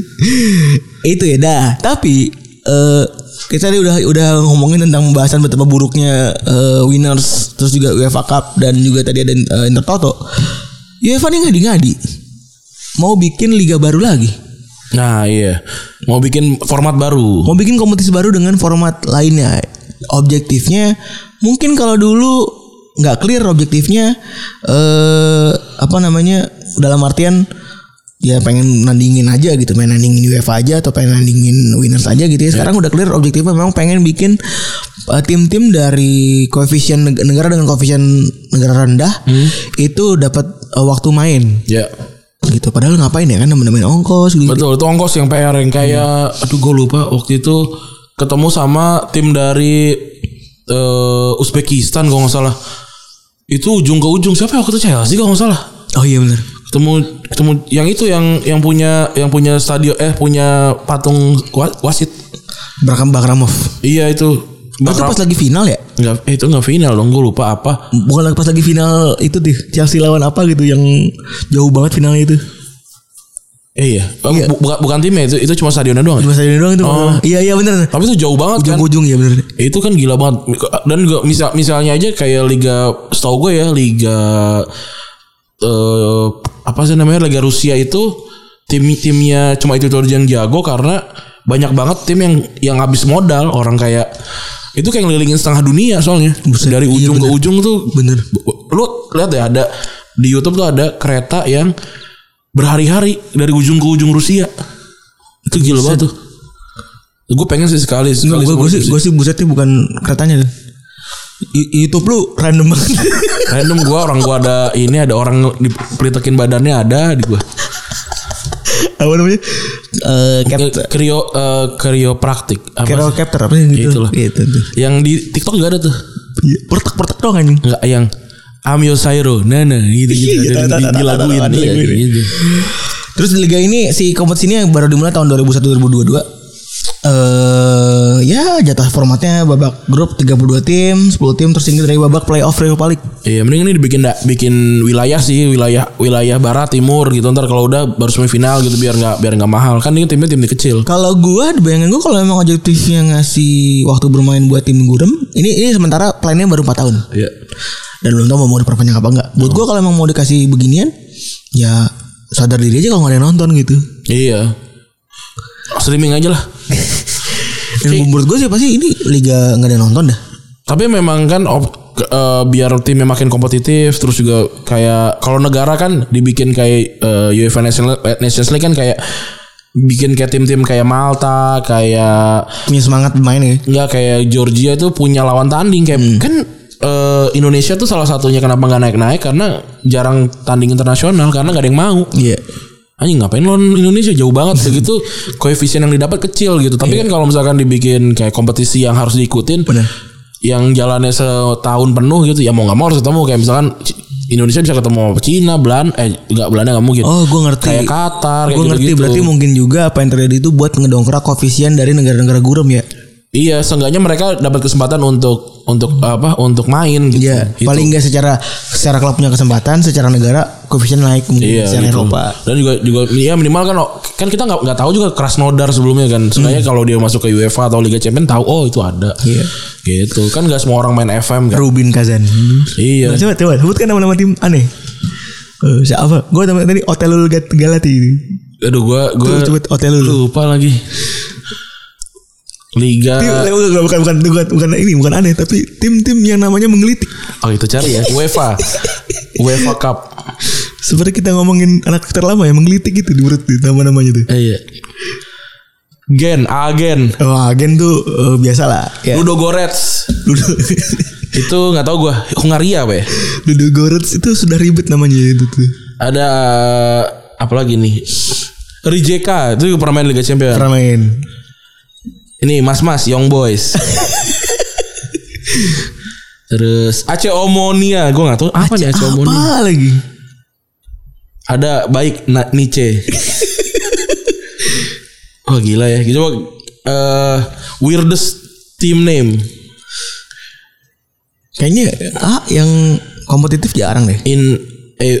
itu ya dah tapi eh kita tadi udah udah ngomongin tentang pembahasan betapa buruknya eh, winners terus juga UEFA Cup dan juga tadi ada eh, Intertoto UEFA nih ngadi-ngadi mau bikin liga baru lagi Nah iya. Mau bikin format baru. mau bikin kompetisi baru dengan format lainnya objektifnya mungkin kalau dulu nggak clear objektifnya eh apa namanya dalam artian ya pengen nandingin aja gitu. Main nandingin UEFA aja atau pengen nandingin winners aja gitu ya. Sekarang udah clear objektifnya memang pengen bikin eh, tim-tim dari koefisien neg- negara dengan koefisien negara rendah itu dapat eh, waktu main. Ya. gitu. Padahal ngapain ya kan nemen-nemen ongkos gitu. Betul, itu ongkos yang PR yang kayak aduh gue lupa. Waktu itu ketemu sama tim dari eh, Uzbekistan kalau nggak salah. Itu ujung ke ujung. Siapa ya waktu itu? Chelsea kalau nggak salah. oh iya benar Ketemu ketemu yang itu yang yang punya yang punya stadion eh punya patung wa- wasit. Bakram Bakramov Iya itu. Oh, itu pas lagi final ya Enggak, eh, itu enggak final dong, gue lupa apa. bukan lagi pas lagi final itu tuh Chelsea lawan apa gitu yang jauh banget finalnya itu Eh, iya, bu- bukan bukan timnya itu, itu cuma stadionnya doang. cuma saya doang itu Oh. iya iya bener Tapi itu jauh banget kan. ujung-ujung ya bener itu kan gila banget dan juga misal misalnya aja kayak liga setahu gue ya liga eh apa sih namanya liga Rusia itu tim timnya cuma itu itu yang jago karena banyak banget tim yang yang habis modal. Orang kayak itu kayak ngelilingin setengah dunia soalnya. Buset, dari iya ujung ke ujung tuh Bener. lu lihat ya ada di YouTube tuh ada kereta yang berhari-hari dari ujung ke ujung Rusia. Itu gila banget tuh. Gue pengen sih sekali sekali gue sih gue sih busetnya bukan keretanya tuh I- YouTube lu random banget Random gua orang gua ada ini ada orang dipelitekin badannya ada di gua. apa namanya eh Ke- capture Krio eh, kriopraktik apa Kero sih? capture apa sih gitu Itulah. gitu tuh Yang di TikTok juga ada tuh. Iya, pertek-pertek doang anjing Enggak yang Amio Sairo. Nah, nah gitu gitu. Di- dilaguin tahu. gitu. Terus di liga ini si kompetisi ini yang baru dimulai tahun 2001 2022. Eh ya jatah formatnya babak grup 32 tim, 10 tim tersingkir dari babak playoff Europa League. Iya, mending ini dibikin da- bikin wilayah sih, wilayah wilayah barat timur gitu. Ntar kalau udah baru semifinal gitu biar nggak biar nggak mahal. Kan ini timnya tim kecil. Kalau gua bayangin gua kalau emang objektifnya ngasih waktu bermain buat tim gurem, ini ini sementara plannya baru 4 tahun. Iya. Dan belum tahu mau diperpanjang apa enggak. Buat gua kalau emang mau dikasih beginian, ya sadar diri aja kalau nggak ada yang nonton gitu. Iya. Streaming aja lah. Dan menurut gue sih pasti ini liga nggak ada yang nonton dah. Tapi memang kan op- eh, biar timnya makin kompetitif terus juga kayak kalau negara kan dibikin kayak eh, UEFA National eh, Nations League kan kayak bikin kayak tim-tim kayak Malta, kayak Punya semangat bermain ya. nggak kayak Georgia tuh punya lawan tanding kayak kan eh, Indonesia tuh salah satunya kenapa nggak naik-naik karena jarang tanding internasional karena nggak ada yang mau. Iya. Anjing ngapain lawan Indonesia jauh banget begitu koefisien yang didapat kecil gitu. Tapi kan kalau misalkan dibikin kayak kompetisi yang harus diikutin Benar. yang jalannya setahun penuh gitu ya mau nggak mau harus ketemu kayak misalkan Indonesia bisa ketemu Cina, Belanda eh enggak Belanda nggak mungkin. Oh, gue ngerti. Kayak Qatar kayak Gue ngerti gitu-gitu. berarti mungkin juga apa yang terjadi itu buat ngedongkrak koefisien dari negara-negara gurem ya. Iya, seenggaknya mereka dapat kesempatan untuk untuk apa? Untuk main gitu. Iya, Itu. paling enggak secara secara klub punya kesempatan, secara negara koefisien naik mungkin Iya, secara gitu. Eropa. Dan juga juga ya minimal kan kan kita nggak nggak tahu juga Krasnodar sebelumnya kan. Seenggaknya kalau dia masuk ke UEFA atau Liga Champions tahu oh itu ada. Hmm. Iya. Gitu. Kan nggak semua orang main FM kan. Rubin Kazan. Iya. Nah, coba coba sebutkan nama-nama tim aneh. Eh, siapa? Gue tadi Otelul Galati. Aduh gua gua Tuh, sebut Otelul. lupa lagi. Liga Tim, bukan, bukan, bukan, bukan, bukan ini, bukan aneh, tapi tim-tim yang namanya menggelitik. Oh itu cari ya UEFA UEFA Cup Seperti kita ngomongin anak terlama ya menggelitik gitu di menurut nama-namanya tuh. eh, iya Gen Agen Oh, agen tuh eh, biasa lah. Ya. Ludo Gorets Ludo, itu nggak tahu gua Hungaria apa ya Ludo Goretz itu sudah ribet namanya itu tuh. ada apa lagi nih Rijeka itu juga pernah main Liga Champions Pernah main. Ini Mas Mas Young Boys. Terus Aceh Omonia. Gue nggak tahu apa nih Aceh Omonia. Apa lagi? ada baik Nice oh gila ya. Gitu eh weirdest team name. Kayaknya ah yang kompetitif jarang deh. in eh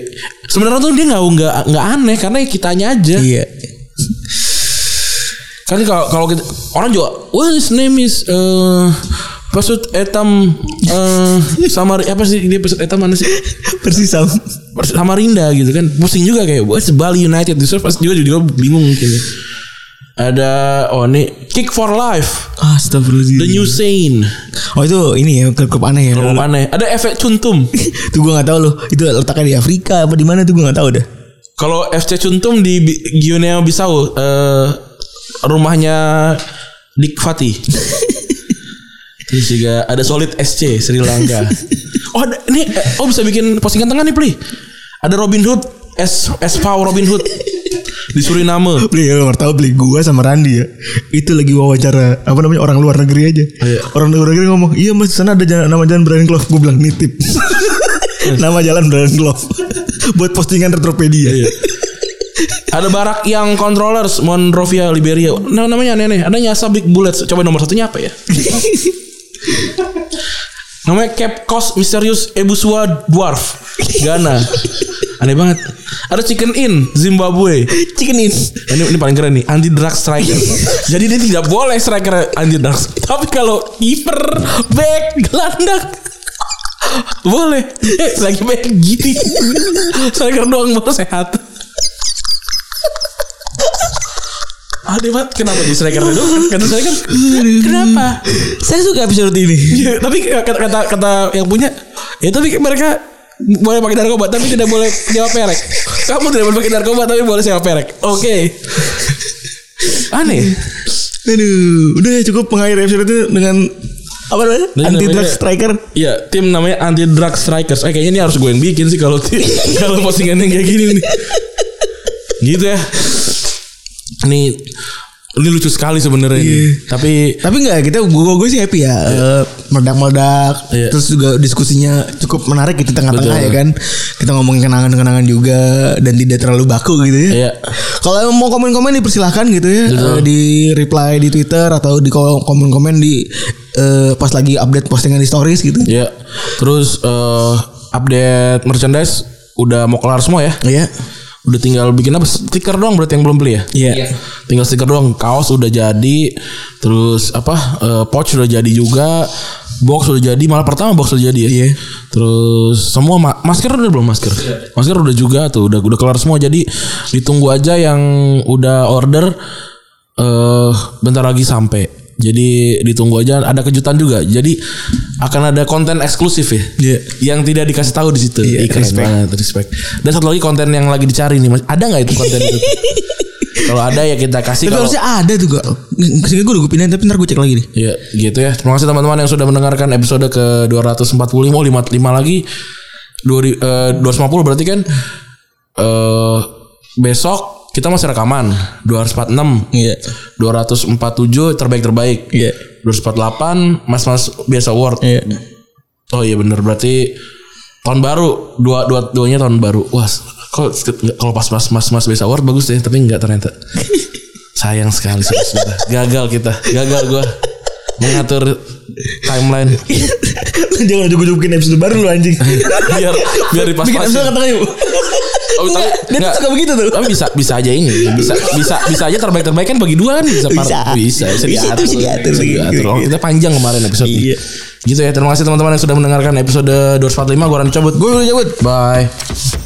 sebenarnya tuh dia nggak nggak nggak aneh karena kitanya aja. Iya. Kan kalau kalau kita orang juga well his name is eh Pasut Etam eh sama apa sih dia Pasut Etam mana sih Persis sama. Samarinda gitu kan pusing juga kayak what's Bali United itu pas juga juga bingung ya. Ada oh ini Kick for Life, Astagfirullahaladzim. The New Sane. Oh itu ini ya klub aneh ya. Kalau aneh, ada efek cuntum. tuh gue nggak tahu loh. Itu letaknya di Afrika apa di mana tuh gue nggak tahu dah. Kalau FC Cuntum di Guinea Bissau eh, rumahnya Dick Fatih. Terus juga ada Solid SC Sri Lanka. Oh ada, ini oh bisa bikin postingan tengah nih Pli. Ada Robin Hood S SV Robin Hood di Suriname. Beli ya nggak tahu beli gua sama Randi ya. Itu lagi wawancara apa namanya orang luar negeri aja. Iya. Orang luar negeri ngomong, "Iya Mas, sana ada jalan, nama jalan Brian Clough." Gue bilang nitip. nama jalan Brian Clough. Buat postingan Retropedia. Iya. Ada barak yang controllers Monrovia Liberia. Nah, namanya aneh-aneh. Ada Nyasa Big Bullets. Coba nomor satunya apa ya? namanya Cape Coast Mysterious Ebusua Dwarf Ghana. Aneh banget. Ada Chicken Inn Zimbabwe. Chicken in. Ini ini paling keren nih, anti drug striker. Jadi dia tidak boleh striker anti drugs. Tapi kalau kiper, back, gelandang boleh. Eh, lagi back gini. striker doang baru sehat. Aduh, Mat, kenapa di striker doang? Kata striker, kenapa? Saya suka episode ini. Ya, tapi kata, kata kata yang punya, ya tapi mereka boleh pakai narkoba tapi tidak boleh nyawa perek. Kamu tidak boleh pakai narkoba tapi boleh sewa perek. Oke. Aneh. Aduh, udah ya cukup mengakhiri episode itu dengan apa namanya? Anti drug striker. Iya, tim namanya Anti Drug Strikers. Eh, kayaknya ini harus gue yang bikin sih kalau kalau postingan yang kayak gini nih. Gitu ya. Ini ini lucu sekali sebenarnya ini. Tapi Tapi enggak kita gue gue sih happy ya. Meledak-meledak. Iya. Terus juga diskusinya cukup menarik gitu tengah-tengah Betul. ya kan. Kita ngomongin kenangan-kenangan juga dan tidak terlalu baku gitu ya. Iya. Kalau mau komen-komen dipersilahkan gitu ya. Eh, di reply di Twitter atau di komen-komen di eh, pas lagi update postingan di stories gitu. ya, terus eh, update merchandise udah mau kelar semua ya. Iya. Udah tinggal bikin apa? Stiker doang berarti yang belum beli ya? Iya. Tinggal stiker doang. Kaos udah jadi. Terus apa? eh, pouch udah jadi juga. Box udah jadi. Malah pertama box udah jadi ya. Iya. Terus semua ma- masker udah belum masker? Masker udah juga tuh. Udah udah kelar semua. Jadi ditunggu aja yang udah order. eh bentar lagi sampai. Jadi ditunggu aja. Ada kejutan juga. Jadi akan ada konten eksklusif ya. Iya. Yang tidak dikasih tahu di situ. Iya, Ih, keren respect. banget, respect. Dan satu lagi konten yang lagi dicari nih, Mas. Ada nggak itu konten itu? Kalau ada ya kita kasih. Tapi Kalau harusnya ada tuh gak. Ke sini gue udah gue pindahin tapi ntar gue cek lagi deh. Ya gitu ya. Terima kasih teman-teman yang sudah mendengarkan episode ke 245 oh 55 lagi. 2 eh, 250 berarti kan eh besok kita masih rekaman 246 Iya. 247 terbaik-terbaik. Iya. 248 Mas-mas biasa award. Iya. Oh iya bener berarti tahun baru dua dua duanya tahun baru. Wah kok kalau pas mas mas mas biasa award bagus deh tapi nggak ternyata. Sayang sekali saudara. Gagal kita, gagal gua mengatur timeline Jangan juga bikin episode baru lu anjing. biar biar di pas Bikin episode kata kayu. Oh, tapi Dia tuh nggak- suka begitu tuh. Tapi bisa bisa aja ini bisa bisa bisa aja terbaik terbaik kan bagi dua kan bisa par- Bisa. bisa bisa Bisa, diatur, bisa diatur. bisa diatur. Oh, kita panjang kemarin episode Iya. gitu ya terima kasih teman-teman yang sudah mendengarkan episode 245 gua Ran cabut Gue udah cabut. bye